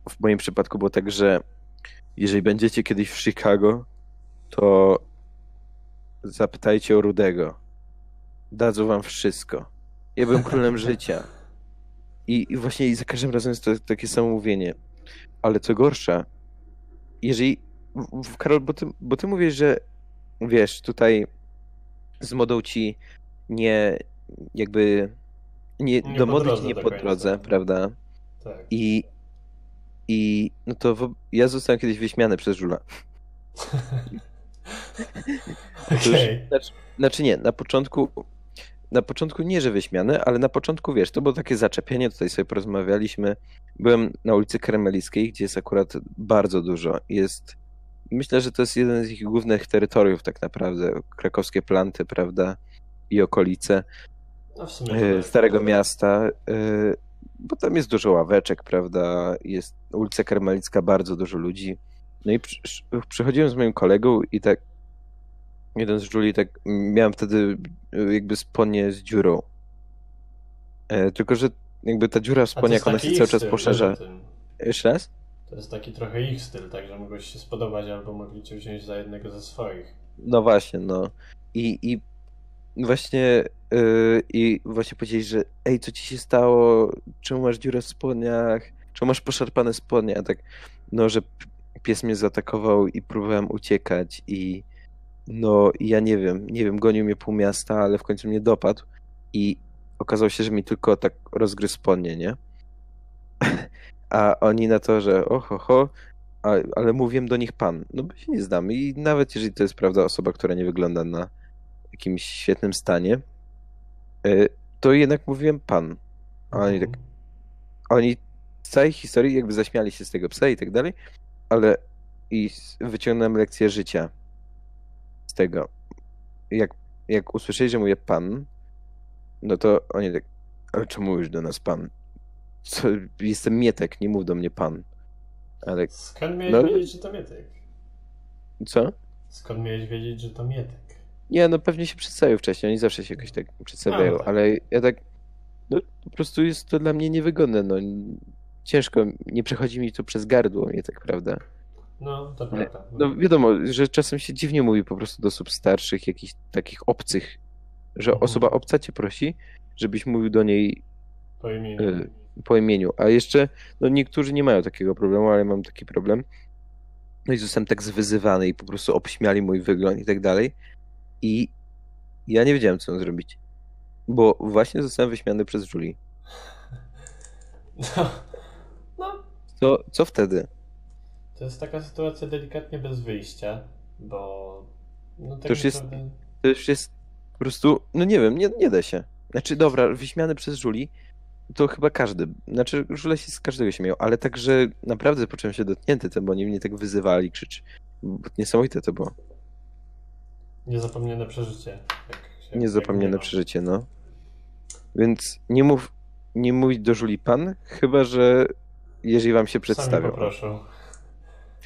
w moim przypadku było tak, że jeżeli będziecie kiedyś w Chicago, to zapytajcie o Rudego. Dadzą wam wszystko. Ja byłem królem życia. I, I, właśnie za każdym razem jest to takie samo mówienie. Ale co gorsza, jeżeli. Karol, bo ty, bo ty mówisz, że wiesz, tutaj z modą ci nie jakby nie, nie domodlić nie po drodze, prawda? Tak. I, I no to w, ja zostałem kiedyś wyśmiany przez Żula. [laughs] okay. znaczy, znaczy nie, na początku na początku nie, że wyśmiany, ale na początku, wiesz, to było takie zaczepienie, tutaj sobie porozmawialiśmy. Byłem na ulicy Kremelickiej, gdzie jest akurat bardzo dużo. Jest, myślę, że to jest jeden z ich głównych terytoriów tak naprawdę, krakowskie planty, prawda, i okolice. No tak. Starego Miasta, e, bo tam jest dużo ławeczek, prawda, jest ulica Karmelicka, bardzo dużo ludzi. No i przy, przychodziłem z moim kolegą i tak jeden z Julii, tak miałem wtedy e, jakby spodnie z dziurą. E, tylko, że jakby ta dziura w spodniach, ona się cały czas poszerza. Jeszcze raz? To jest taki trochę ich styl, tak, że mogłeś się spodobać albo mogli cię wziąć za jednego ze swoich. No właśnie, no. I, i właśnie yy, i właśnie powiedzieli, że ej, co ci się stało? Czemu masz dziurę w spodniach? Czemu masz poszarpane spodnie? A tak, no, że pies mnie zaatakował i próbowałem uciekać i no, ja nie wiem, nie wiem, gonił mnie pół miasta, ale w końcu mnie dopadł i okazało się, że mi tylko tak rozgryzł spodnie, nie? [laughs] A oni na to, że oho, ho, ale mówiłem do nich pan. No bo się nie znamy i nawet jeżeli to jest prawda osoba, która nie wygląda na jakimś świetnym stanie, e, to jednak mówiłem pan. A oni tak. Oni z całej historii jakby zaśmiali się z tego psa i tak dalej, ale i wyciągnąłem lekcję życia tego. Jak, jak usłyszeli, że mówię pan, No to oni tak, ale czemu mówisz do nas pan? Co, jestem Mietek, nie mów do mnie pan. Ale Skąd miałeś No. wiedzieć, że to Mietek? co? Skąd miałeś wiedzieć, że to Mietek? Nie, no pewnie się przedstawił wcześniej, oni zawsze się jakoś tak przedstawiają, No, tak. ale ja tak, no po prostu jest to dla mnie niewygodne, no ciężko, nie przechodzi mi to przez gardło, mnie tak, prawda? No, to prawda. No wiadomo, że czasem się dziwnie mówi po prostu do osób starszych, jakichś takich obcych, że Mhm. osoba obca cię prosi, żebyś mówił do niej Po imieniu. y, po imieniu, a jeszcze, no niektórzy nie mają takiego problemu, ale mam taki problem. No i zostałem tak zwyzywany i po prostu obśmiali mój wygląd i tak dalej. I ja nie wiedziałem, co mam zrobić. Bo właśnie zostałem wyśmiany przez Julie. No, [laughs] no, Co, co wtedy? To jest taka sytuacja delikatnie bez wyjścia, bo no tak To już jest- naprawdę... To już jest po prostu, no nie wiem, nie, nie da się. Znaczy, dobra, wyśmiany przez Julie, to chyba każdy. Znaczy, Julia się z każdego się miał, ale także naprawdę poczułem się dotknięty tym, bo oni mnie tak wyzywali, krzycz. Niesamowite to było. Niezapomniane przeżycie. Niezapomniane jak przeżycie, no. Więc nie mów, nie mówić do Julii pan, chyba że jeżeli wam się Sami przedstawią. poproszę.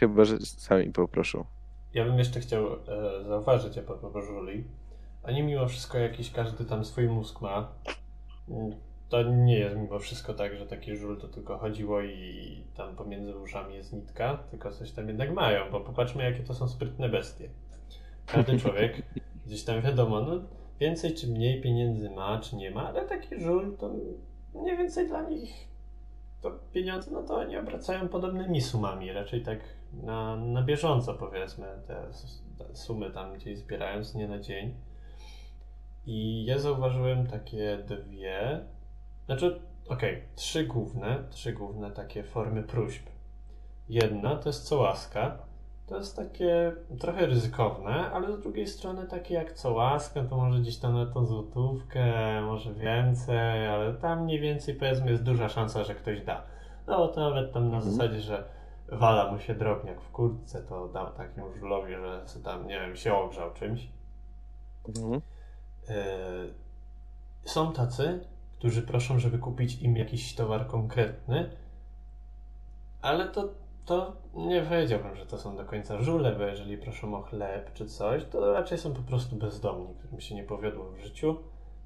Chyba, że sami poproszą. Ja bym jeszcze chciał e, zauważyć a propos Żuli. Oni mimo wszystko jakiś każdy tam swój mózg ma. Mm, To nie jest mimo wszystko tak, że taki żul to tylko chodziło i tam pomiędzy uszami jest nitka, tylko coś tam jednak mają, bo popatrzmy jakie to są sprytne bestie. Każdy człowiek [laughs] gdzieś tam wiadomo, no więcej czy mniej pieniędzy ma, czy nie ma, ale taki żul to mniej więcej dla nich to pieniądze, no to oni obracają podobnymi sumami, raczej tak na, na bieżąco powiedzmy te, te sumy tam gdzieś zbierając, nie na dzień. I ja zauważyłem takie dwie, znaczy, okej, trzy główne, trzy główne takie formy próśb. Jedna to jest co łaska, to jest takie trochę ryzykowne, ale z drugiej strony takie jak co łaska, to może gdzieś tam na tą złotówkę, może więcej, ale tam mniej więcej powiedzmy jest duża szansa, że ktoś da. No to nawet tam na Mhm. zasadzie, że wala mu się drobniak w kurtce, to dał takiemu żulowi, że tam, nie wiem, się ogrzał czymś. Mhm. Yy, Są tacy, którzy proszą, żeby kupić im jakiś towar konkretny, ale to, to nie powiedziałbym, że to są do końca żule, bo jeżeli proszą o chleb czy coś, to raczej są po prostu bezdomni, którym się nie powiodło w życiu.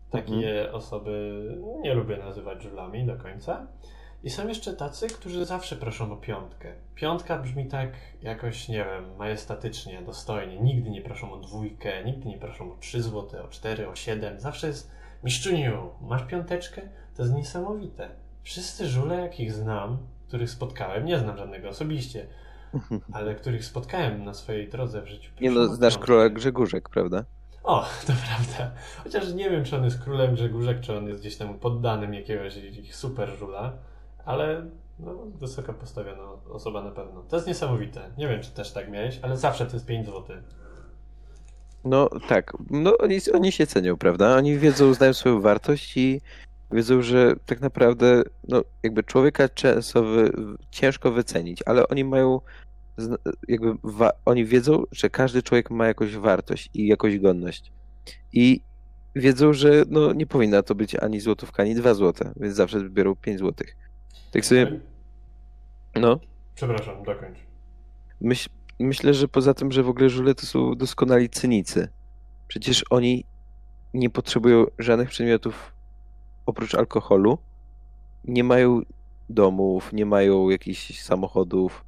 Takie osoby nie lubię nazywać żulami do końca. I są jeszcze tacy, którzy zawsze proszą o piątkę. Piątka brzmi tak jakoś, nie wiem, majestatycznie, dostojnie. Nigdy nie proszą o dwójkę, nigdy nie proszą o 3 zł, o 4, o 7. Zawsze jest, miszczuniu, masz piąteczkę? To jest niesamowite. Wszyscy żule, jakich znam, których spotkałem, nie znam żadnego osobiście, [laughs] ale których spotkałem na swojej drodze w życiu. Nie no, znasz króla Grzegórzek, prawda? O, to [laughs] prawda. Chociaż nie wiem, czy on jest królem Grzegórzek, czy on jest gdzieś tam poddanym jakiegoś super żula, ale no, wysoko postawiona osoba na pewno. To jest niesamowite. Nie wiem, czy też tak miałeś, ale zawsze to jest 5 zł. No tak, no oni, oni się cenią, prawda? Oni wiedzą, znają swoją wartość i wiedzą, że tak naprawdę no, jakby człowieka często wy, ciężko wycenić, ale oni mają jakby wa, oni wiedzą, że każdy człowiek ma jakąś wartość i jakąś godność. I wiedzą, że no, nie powinna to być ani złotówka, ani dwa złote, więc zawsze biorą pięć złotych. Tak sobie, no, Przepraszam, dokończ. Myśl, myślę, że poza tym, że w ogóle żule to są doskonali cynicy. Przecież oni nie potrzebują żadnych przedmiotów oprócz alkoholu. Nie mają domów, nie mają jakichś samochodów,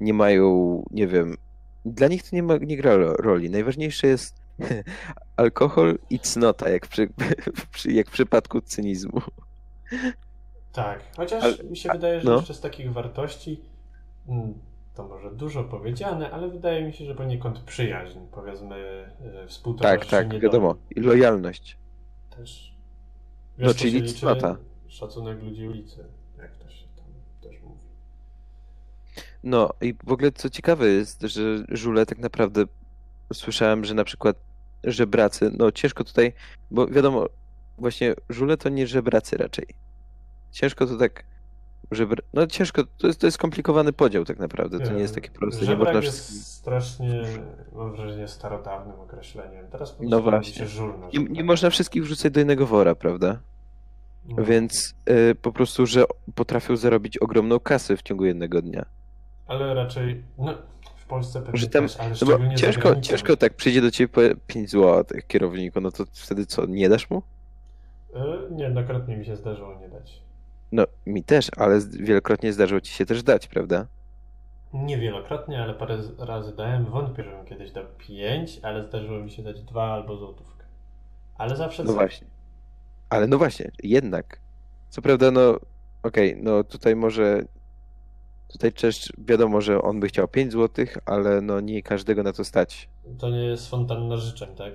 nie mają, nie wiem. Dla nich to nie, ma, nie gra ro- roli. Najważniejsze jest [laughs] alkohol i cnota, jak przy- [laughs] jak w przypadku cynizmu. Tak, chociaż Ale- mi się wydaje, że no. jeszcze z takich wartości mm, to może dużo powiedziane, ale wydaje mi się, że poniekąd przyjaźń, powiedzmy, Tak, współtowarzyszenie tak, wiadomo. I lojalność. Też. No, Wiesz, co czyli cnota. Szacunek ludzi ulicy, jak to się tam też mówi. No i w ogóle co ciekawe jest, że żule tak naprawdę słyszałem, że na przykład żebracy, no ciężko tutaj, bo wiadomo, właśnie żule to nie żebracy raczej. Ciężko to tak żeby... No ciężko, to jest, to jest skomplikowany podział tak naprawdę, to nie jest takie proste. Nie można jest strasznie, mam wrażenie, starodawnym określeniem. Teraz No właśnie. żulno. Nie, nie tak. można wszystkich wrzucać do jednego wora, prawda? No. Więc y, po prostu, że potrafią zarobić ogromną kasę w ciągu jednego dnia. Ale raczej, no, w Polsce pewnie Że tam- też, ale No ciężko, ciężko tak przyjdzie do ciebie po 5 zł kierowniku, no to wtedy co, nie dasz mu? Y, Niejednokrotnie mi się zdarzyło nie dać. No mi też, ale wielokrotnie zdarzyło ci się też dać, prawda? Niewielokrotnie, ale parę razy dałem. Wątpię, żebym kiedyś dał 5, ale zdarzyło mi się dać 2 albo złotówkę. Ale zawsze No coś. właśnie. Ale no właśnie, jednak. Co prawda, no okej, no tutaj może tutaj też wiadomo, że on by chciał 5 zł, ale no nie każdego na to stać. To nie jest fontanna życzeń, tak?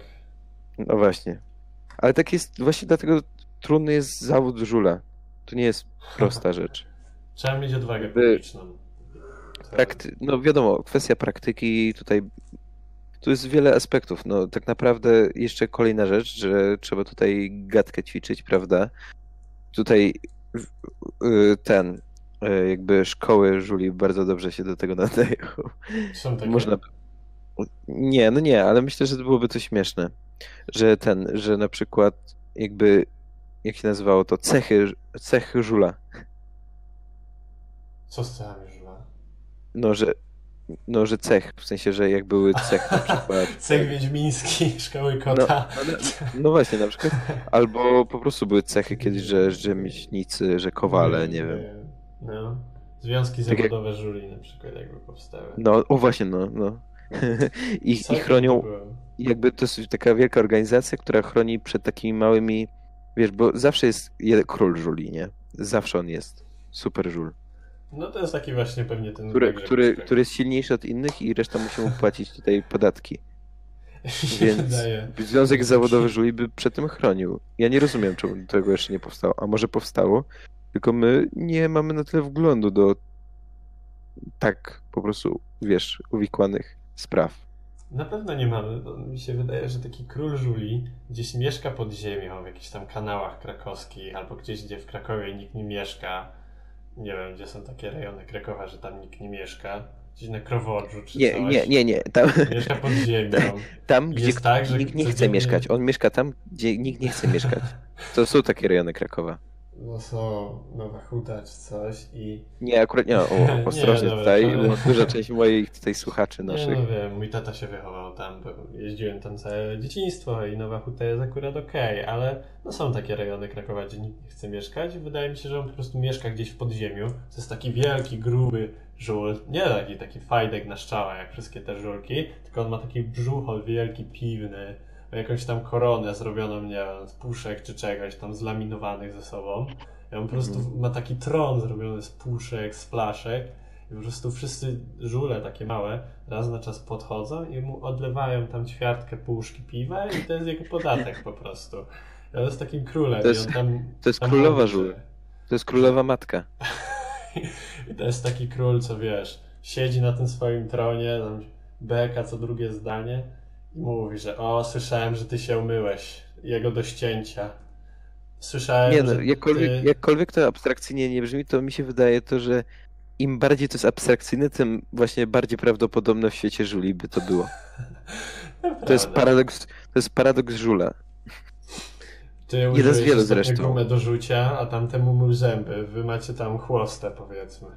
No właśnie. Ale tak jest, właśnie dlatego trudny jest zawód żula. To nie jest prosta rzecz. Trzeba mieć odwagę publiczną. To- Prakty... No wiadomo, kwestia praktyki tutaj. Tu jest wiele aspektów. No tak naprawdę jeszcze kolejna rzecz, że trzeba tutaj gadkę ćwiczyć, prawda? Tutaj y, ten, y, jakby szkoły żuli bardzo dobrze się do tego nadają. Są takie... Można. Nie, no nie, ale myślę, że to byłoby to śmieszne. Że ten, że na przykład jakby, jak się nazywało to, cechy, cechy żula. Co z cechami żula? No, że, no, że cech, w sensie, że jak były cech na przykład. [laughs] Cech wiedźmiński, [laughs] szkoły No, kota. no, no właśnie, na przykład. Albo po prostu były cechy kiedyś, że rzemieślnicy, że kowale, nie wiem. No. Związki Tak jak- zawodowe żuli na przykład jakby powstały. No, o właśnie, no, no. [laughs] I, I chronią, jakby to jest taka wielka organizacja, która chroni przed takimi małymi, wiesz, bo zawsze jest król żuli, nie? Zawsze on jest. Super żul. No to jest taki właśnie pewnie ten... Który, który, który jest silniejszy od innych i reszta musi mu płacić tutaj podatki. [laughs] Więc. Związek Zawodowy Żuli by przed tym chronił. Ja nie rozumiem, czemu tego jeszcze nie powstało. A może powstało, tylko my nie mamy na tyle wglądu do tak po prostu, wiesz, uwikłanych spraw. Na pewno nie mamy, bo mi się wydaje, że taki król żuli gdzieś mieszka pod ziemią, w jakichś tam kanałach krakowskich, albo gdzieś, gdzie w Krakowie nikt nie mieszka. Nie wiem, gdzie są takie rejony Krakowa, że tam nikt nie mieszka. Gdzieś na Krowodrzu czy Nie, coś. nie, nie, nie. Tam, Mieszka pod ziemią. [laughs] tam gdzie Jest tak, nikt nie chce codziennie- mieszkać. On mieszka tam, gdzie nikt nie chce mieszkać. To są takie rejony Krakowa. No są Nowa Huta czy coś i... Nie, akurat nie. O, [laughs] Nie, ostrożnie dobra, tutaj, bo [laughs] duża część moich tutaj słuchaczy Nie, naszych. no wiem, mój tata się wychował tam, bo jeździłem tam całe dzieciństwo i Nowa Huta jest akurat okej, ale no są takie rejony Krakowa, gdzie nikt nie chce mieszkać i wydaje mi się, że on po prostu mieszka gdzieś w podziemiu. To jest taki wielki, gruby żul, nie taki, taki fajdek na szczała jak wszystkie te żulki, tylko on ma taki brzuchol wielki, piwny, jakąś tam koronę zrobioną, nie wiem, z puszek czy czegoś tam zlaminowanych ze sobą. I on po prostu Mhm. ma taki tron zrobiony z puszek, z flaszek i po prostu wszyscy żule takie małe raz na czas podchodzą i mu odlewają tam ćwiartkę puszki piwa i to jest jego podatek po prostu. I on jest takim królem To jest- tam... to jest królowa mówi, żul. że- To jest królowa matka. [laughs] I to jest taki król, co wiesz, siedzi na tym swoim tronie, tam beka co drugie zdanie i mówi, że o, słyszałem, że ty się umyłeś. Jego do ścięcia. Słyszałem, Nie no, że jakkolwiek, ty... jakkolwiek to abstrakcyjnie nie brzmi, to mi się wydaje to, że im bardziej to jest abstrakcyjne, tym właśnie bardziej prawdopodobne w świecie żuli by to było. To jest paradoks, to jest paradoks żula. Ty Jeden z wielu zresztą. gumę do rzucia, a tamtemu mył zęby. Wy macie tam chłostę, powiedzmy.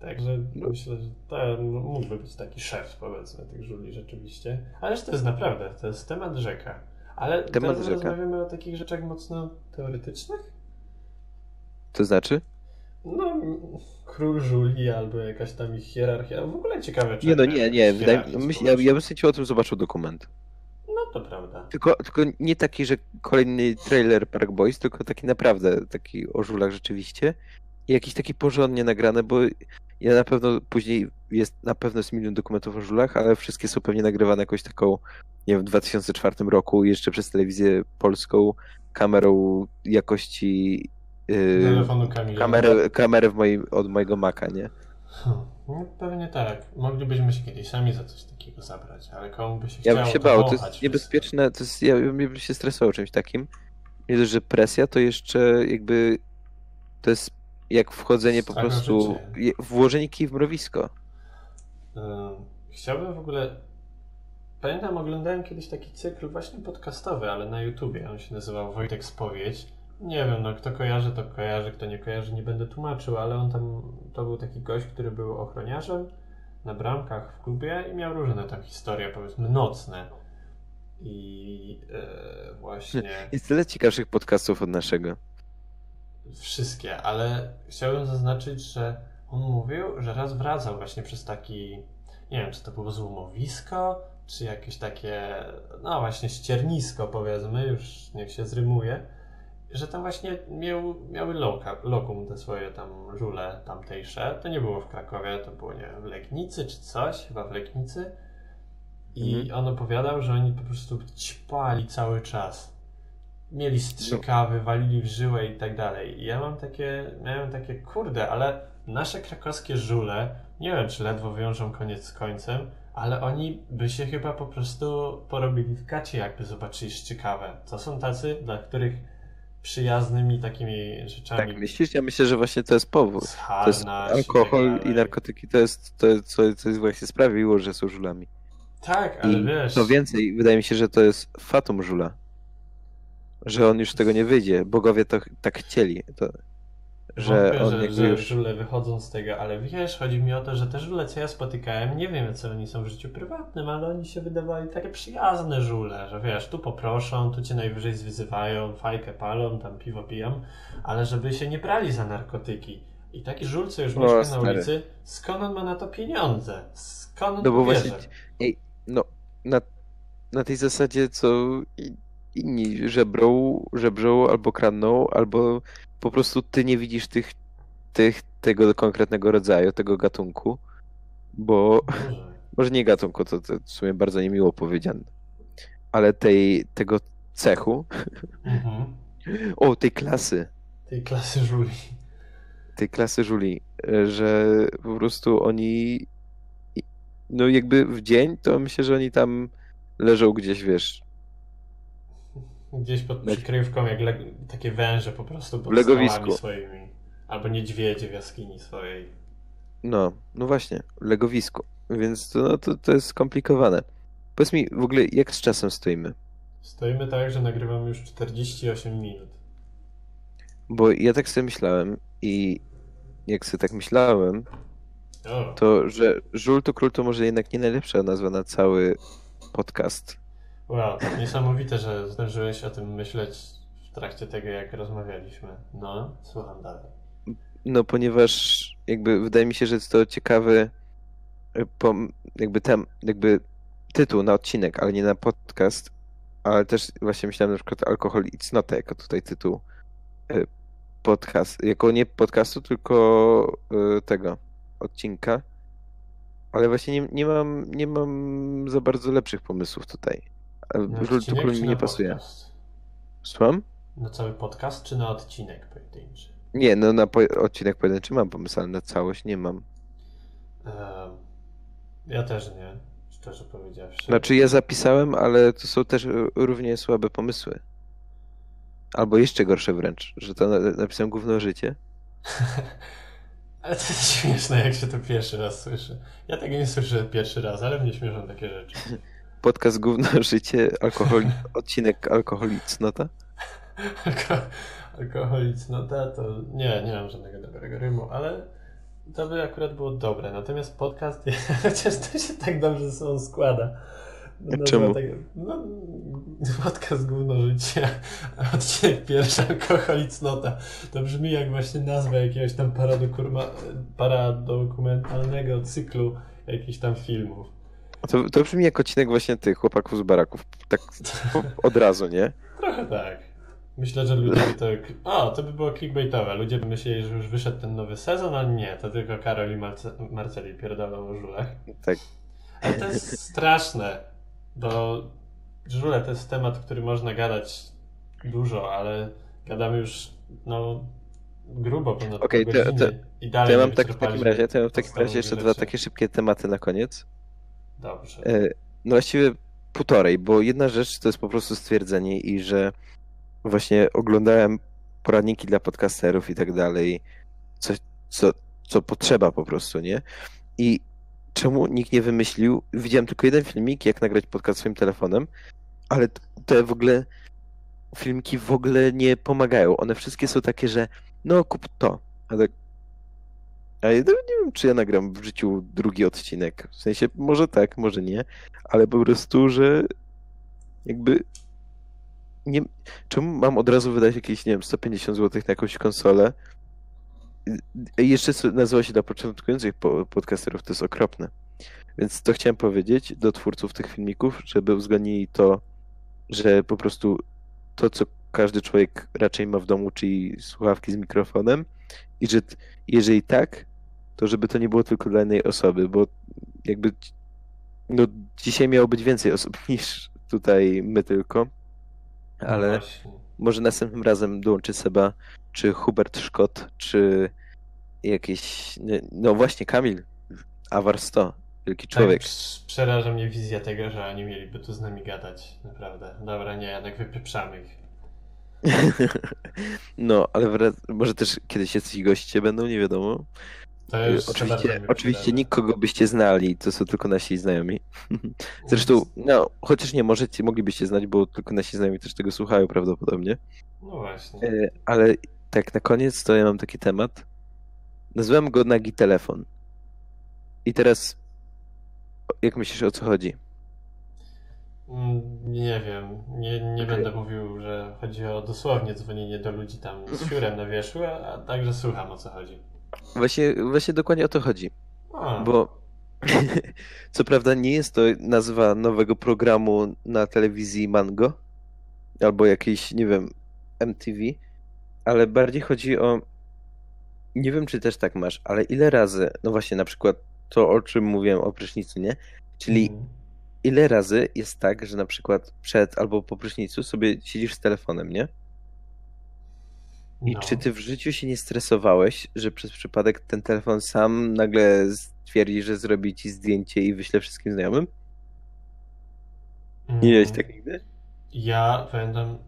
Także No. myślę, że to mógłby być taki szef, powiedzmy, tych żuli rzeczywiście. Ależ to jest naprawdę, to jest temat rzeka. Ale Temat rzeka. rozmawiamy o takich rzeczach mocno teoretycznych? To znaczy? No, król żuli albo jakaś tam ich hierarchia. W ogóle ciekawe, czy Nie no, nie, nie. Wydaje, myśl, ja, ja bym sobie o tym zobaczył dokument. No to prawda. Tylko, tylko nie taki, że kolejny trailer Park Boys, tylko taki naprawdę, taki o żulach rzeczywiście. I jakiś taki porządnie nagrane, bo ja na pewno później jest na pewno jest milion dokumentów o żulach, ale wszystkie są pewnie nagrywane jakoś taką, nie wiem, w 2004 roku jeszcze przez telewizję polską kamerą jakości yy, kamerę, kamerę w moim, od mojego Maca, nie? Hmm, No, pewnie tak. Moglibyśmy się kiedyś sami za coś takiego zabrać, ale komu by się Ja chciało bym się bał, to jest niebezpieczne, to jest, ja bym się stresował czymś takim. Nie dość, że presja, to jeszcze jakby to jest jak wchodzenie po prostu, życie. włożenie kij w mrowisko. Ym, Chciałbym w ogóle. Pamiętam, oglądałem kiedyś taki cykl właśnie podcastowy, ale na YouTubie. On się nazywał Wojtek Spowiedź. Nie wiem, no kto kojarzy, to kojarzy, kto nie kojarzy, nie będę tłumaczył, ale on tam, to był taki gość, który był ochroniarzem na bramkach w klubie i miał różne tam historie, powiedzmy, nocne. I e, właśnie Jest tyle ciekawszych podcastów od naszego. Wszystkie, ale chciałbym zaznaczyć, że on mówił, że raz wracał właśnie przez taki, nie wiem, czy to było złomowisko, czy jakieś takie, no właśnie ściernisko powiedzmy, już niech się zrymuje, że tam właśnie miał, miały loka, lokum te swoje tam żule tamtejsze. To nie było w Krakowie, to było, nie wiem, w Legnicy czy coś, chyba w Legnicy. I Mhm. on opowiadał, że oni po prostu ćpali cały czas. Mieli strzykawy, walili w żyłę i tak dalej. I ja mam takie, miałem takie, kurde, ale nasze krakowskie żule, nie wiem, czy ledwo wiążą koniec z końcem, ale oni by się chyba po prostu porobili w gacie, jakby zobaczyli szczykawę. To są tacy, dla których przyjaznymi takimi rzeczami. Tak, myślisz? Ja myślę, że właśnie to jest powód. To jest i alkohol tak i narkotyki, to jest to, co, co jest właśnie sprawiło, że są żulami. Tak, ale I wiesz. to więcej, wydaje mi się, że to jest fatum żula. Że on już z tego nie wyjdzie. Bogowie to tak chcieli. To, że Wątpię, on że, że już... żule wychodzą z tego, ale wiesz, chodzi mi o to, że te żule, co ja spotykałem, nie wiem, co oni są w życiu prywatnym, ale oni się wydawali takie przyjazne żule, że wiesz, tu poproszą, tu cię najwyżej zwyzywają, fajkę palą, tam piwo piją, ale żeby się nie brali za narkotyki. I taki żul, co już O, mieszka na stary. ulicy, skąd on ma na to pieniądze? Skąd on No bo właśnie, ej, no, na, na tej zasadzie, co inni żebrą, żebrzą albo kradną, albo po prostu ty nie widzisz tych, tych, tego konkretnego rodzaju, tego gatunku, bo Może. nie gatunku, to, to w sumie bardzo niemiło powiedziane, ale tej, tego cechu, Mhm. [laughs] o, tej klasy, Tej klasy żuli. tej klasy żuli, że po prostu oni no jakby w dzień, to myślę, że oni tam leżą gdzieś, wiesz, Gdzieś pod przykrywką, jak le- takie węże po prostu pod legowisku. swoimi. Albo niedźwiedzie w jaskini swojej. no, no właśnie, legowisku, więc to, no, to, to jest skomplikowane. Powiedz mi w ogóle, jak z czasem stoimy? Stoimy tak, że nagrywam już 48 minut. Bo ja tak sobie myślałem i jak sobie tak myślałem, O, to że Żul to Król to może jednak nie najlepsza nazwa na cały podcast. Wow, niesamowite, że zdążyłeś o tym myśleć w trakcie tego, jak rozmawialiśmy. No, słucham dalej. No, ponieważ jakby wydaje mi się, że jest to ciekawy e, jakby tam, jakby tytuł na odcinek, ale nie na podcast, ale też właśnie myślałem na przykład alkohol i cnota jako tutaj tytuł e, podcast, jako nie podcastu, tylko e, tego odcinka, ale właśnie nie, nie mam nie mam za bardzo lepszych pomysłów tutaj. Odcinek Król czy mi nie pasuje. podcast? Słucham? Na cały podcast, czy na odcinek pojedynczy? Nie, no na po- odcinek pojedynczy mam pomysł, ale na całość nie mam. Ja też nie, szczerze powiedziawszy. Znaczy ja zapisałem, ale to są też e, równie słabe pomysły. Albo jeszcze gorsze wręcz, że to na- napisałem gówno życie. [laughs] Ale to jest śmieszne, jak się to pierwszy raz słyszy. Ja tego nie słyszę pierwszy raz, ale mnie śmieszą takie rzeczy. [laughs] Podcast gówno [laughs] życie, alkohol, odcinek alkohol i cnota. To... Nie, nie mam żadnego dobrego rymu, ale to by akurat było dobre. Natomiast podcast, [laughs] chociaż to się tak dobrze ze sobą składa. Nazwa Czemu? Tak, no, podcast Gówno Życie, [laughs] odcinek pierwszy alkoholicnota. To brzmi jak właśnie nazwa jakiegoś tam paradokurma- paradokumentalnego cyklu jakichś tam filmów. To, to brzmi jak odcinek właśnie tych chłopaków z baraków. Tak od razu, nie? Trochę tak. Myślę, że ludzie by to... O, to by było clickbaitowe. Ludzie by myśleli, że już wyszedł ten nowy sezon, a nie, to tylko Karol i Marce- Marceli pierdolą o żulach. Tak. Ale to jest straszne, bo żule to jest temat, który można gadać dużo, ale gadamy już, no, grubo ponad pół to- to- I To dalej ja nie mam tak w takim razie, to ja mam w takim razie jeszcze dwa takie szybkie tematy na koniec. Dobrze. E, No właściwie półtorej, bo jedna rzecz to jest po prostu stwierdzenie i że właśnie oglądałem poradniki dla podcasterów i tak dalej coś, co, co potrzeba po prostu, nie? I czemu nikt nie wymyślił, widziałem tylko jeden filmik, jak nagrać podcast swoim telefonem, ale te w ogóle filmiki w ogóle nie pomagają. One wszystkie są takie, że no kup to, ale a ja nie wiem, czy ja nagram w życiu drugi odcinek. W sensie, może tak, może nie, ale po prostu, że jakby nie, czemu mam od razu wydać jakieś, nie wiem, 150 zł na jakąś konsolę? I jeszcze nazywa się dla początkujących podcasterów, to jest okropne. Więc to chciałem powiedzieć do twórców tych filmików, żeby uwzględnili to, że po prostu to, co każdy człowiek raczej ma w domu, czyli słuchawki z mikrofonem, i że jeżeli tak, to żeby to nie było tylko dla jednej osoby, bo jakby no dzisiaj miało być więcej osób [laughs] niż tutaj my tylko, ale no może następnym razem dołączy Seba, czy Hubert Szkot, czy jakiś, no właśnie Kamil, Awar 100, wielki tak, człowiek. Tak, przeraża mnie wizja tego, że oni mieliby tu z nami gadać, naprawdę. Dobra, nie, jednak wypieprzamy ich. No, ale może też kiedyś jacyś goście będą, nie wiadomo. oczywiście oczywiście nikogo byście znali, to są tylko nasi znajomi. [laughs] Zresztą, no, chociaż nie, możecie, moglibyście znać, bo tylko nasi znajomi też tego słuchają prawdopodobnie. No właśnie. E, ale tak na koniec to ja mam taki temat. Nazwałem go Nagi Telefon. I teraz, jak myślisz, o co chodzi? Mm, nie wiem. Nie, nie okay. będę mówił, że chodzi o dosłownie dzwonienie do ludzi tam z siurem na wierzchu, a także słucham o co chodzi. Właśnie, właśnie dokładnie o to chodzi. A. Bo [laughs] co prawda nie jest to nazwa nowego programu na telewizji Mango albo jakiejś, nie wiem, MTV, ale bardziej chodzi o. Nie wiem, czy też tak masz, ale ile razy, no właśnie, na przykład to, o czym mówiłem o prysznicu, nie? Czyli mm ile razy jest tak, że na przykład przed albo po prysznicu sobie siedzisz z telefonem, nie? I no. czy ty w życiu się nie stresowałeś, że przez przypadek ten telefon sam nagle stwierdzi, że zrobi ci zdjęcie i wyśle wszystkim znajomym? Nie miałeś tak nigdy? Ja pamiętam,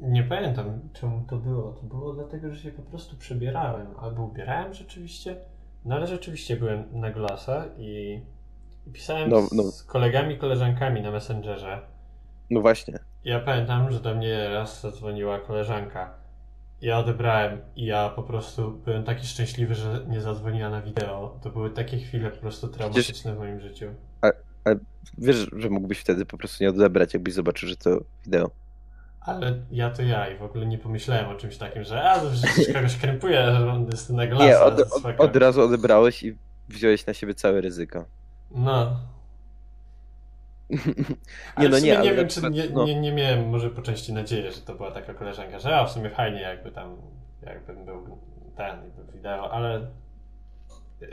nie pamiętam czemu to było. To było dlatego, że się po prostu przebierałem albo ubierałem rzeczywiście. No ale rzeczywiście byłem na glasa i Pisałem no, no. z kolegami, koleżankami na Messengerze. No właśnie. Ja pamiętam, że do mnie raz zadzwoniła koleżanka. Ja odebrałem i ja po prostu byłem taki szczęśliwy, że nie zadzwoniła na wideo. To były takie chwile po prostu traumatyczne Przecież... w moim życiu. A, a wiesz, że mógłbyś wtedy po prostu nie odebrać, jakbyś zobaczył, że to wideo. Ale ja to ja i w ogóle nie pomyślałem o czymś takim, że a, że [laughs] kogoś krępuje, że on jest na glasa. Nie, od, od, od razu odebrałeś i wziąłeś na siebie całe ryzyko. No. [laughs] nie, no nie, nie wiem, czy nie, no. nie, nie miałem może po części nadziei, że to była taka koleżanka, że a w sumie fajnie jakby tam, jakbym był ten, jakby wideo, ale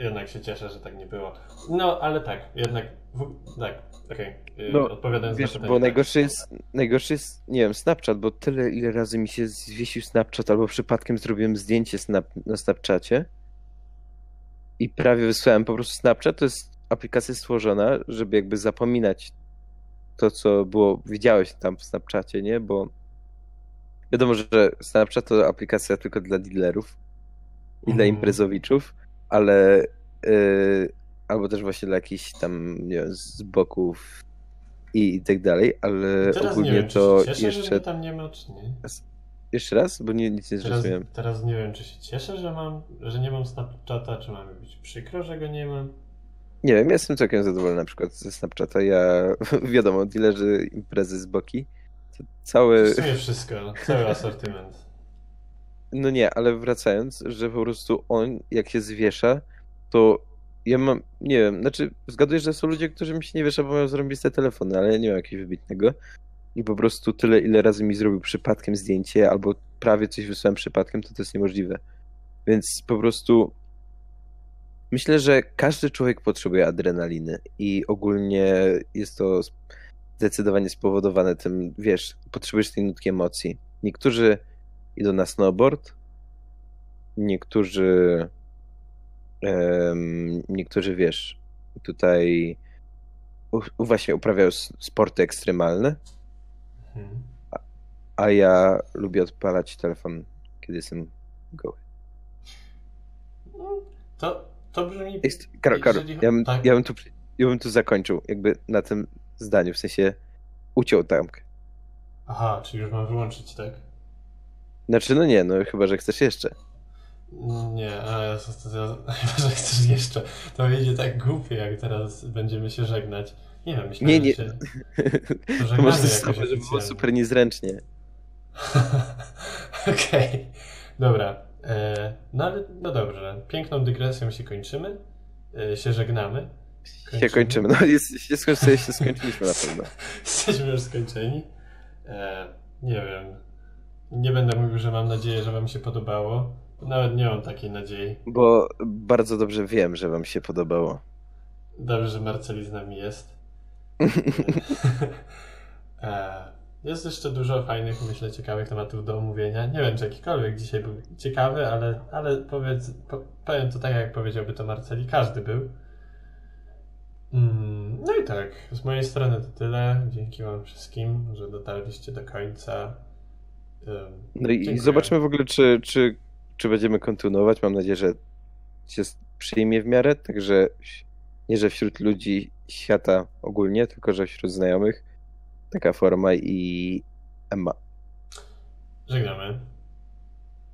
jednak się cieszę, że tak nie było. No, ale tak, jednak, w, tak, okej, okay. no, odpowiadając wiesz, na pytanie. bo tak. najgorszy jest, najgorszy jest, nie wiem, Snapchat, bo tyle, ile razy mi się zwiesił Snapchat, albo przypadkiem zrobiłem zdjęcie snap, na Snapchacie i prawie wysłałem po prostu Snapchat, to jest aplikacja stworzona, żeby jakby zapominać to, co było, widziałeś tam w Snapchacie, nie? Bo wiadomo, że Snapchat to aplikacja tylko dla dealerów i dla mhm. imprezowiczów, ale yy, albo też właśnie dla jakichś tam, nie wiem, z boków i, i tak dalej, ale teraz ogólnie wiem, to cieszę, jeszcze... Że tam nie ma, czy nie? Jeszcze raz? Bo nie, nic nie teraz, zrozumiałem. Teraz nie wiem, czy się cieszę, że mam, że nie mam Snapchata, czy mam być przykro, że go nie mam. Nie wiem, jestem całkiem zadowolony na przykład ze Snapchata. Ja, [laughs] wiadomo, dealerzy imprezy z boki. Cały... W sumie wszystko, cały asortyment. No nie, ale wracając, że po prostu on, jak się zwiesza, to ja mam, nie wiem, znaczy zgaduję, że są ludzie, którzy mi się nie wiesza, bo mają zrobiste telefony, ale ja nie mam jakiegoś wybitnego. I po prostu tyle, ile razy mi zrobił przypadkiem zdjęcie, albo prawie coś wysłałem przypadkiem, to to jest niemożliwe. Więc po prostu Myślę, że każdy człowiek potrzebuje adrenaliny i ogólnie jest to zdecydowanie spowodowane tym, wiesz, potrzebujesz tej nutki emocji. Niektórzy idą na snowboard, niektórzy um, niektórzy, wiesz, tutaj u, właśnie uprawiają sporty ekstremalne, mhm. a, a ja lubię odpalać telefon, kiedy jestem goły. To, to brzmi... Jest, Karol, ja, bym, tak. ja, bym tu, ja bym tu zakończył jakby na tym zdaniu, w sensie uciął tamkę. Aha, czyli już mam wyłączyć, tak? Znaczy, no nie, no chyba, że chcesz jeszcze. Nie, [laughs] chyba, że chcesz jeszcze. To wyjdzie tak głupie, jak teraz będziemy się żegnać. Nie wiem, myślałem, Nie, nie. że się [laughs] To może żeby było super niezręcznie. [laughs] Okej, dobra. E, no ale no dobrze. Piękną dygresją się kończymy. E, się żegnamy. Się kończymy. No jest, się, skończy, się skończyliśmy na pewno. [laughs] Jesteśmy już skończeni. E, nie wiem. Nie będę mówił, że mam nadzieję, że Wam się podobało. Nawet nie mam takiej nadziei. Bo bardzo dobrze wiem, że wam się podobało. Dobrze, że Marceli z nami jest. [laughs] Jest jeszcze dużo fajnych, myślę, ciekawych tematów do omówienia. Nie wiem, czy jakikolwiek dzisiaj był ciekawy, ale, ale powiedz, po, powiem to tak, jak powiedziałby to Marceli, każdy był. Mm, No i tak, z mojej strony to tyle. Dzięki Wam wszystkim, że dotarliście do końca. Ym, No i Dziękuję. zobaczymy w ogóle, czy, czy, czy będziemy kontynuować. Mam nadzieję, że się przyjmie w miarę, także nie, że wśród ludzi świata ogólnie, tylko że wśród znajomych taka forma i Emma. Żegnamy.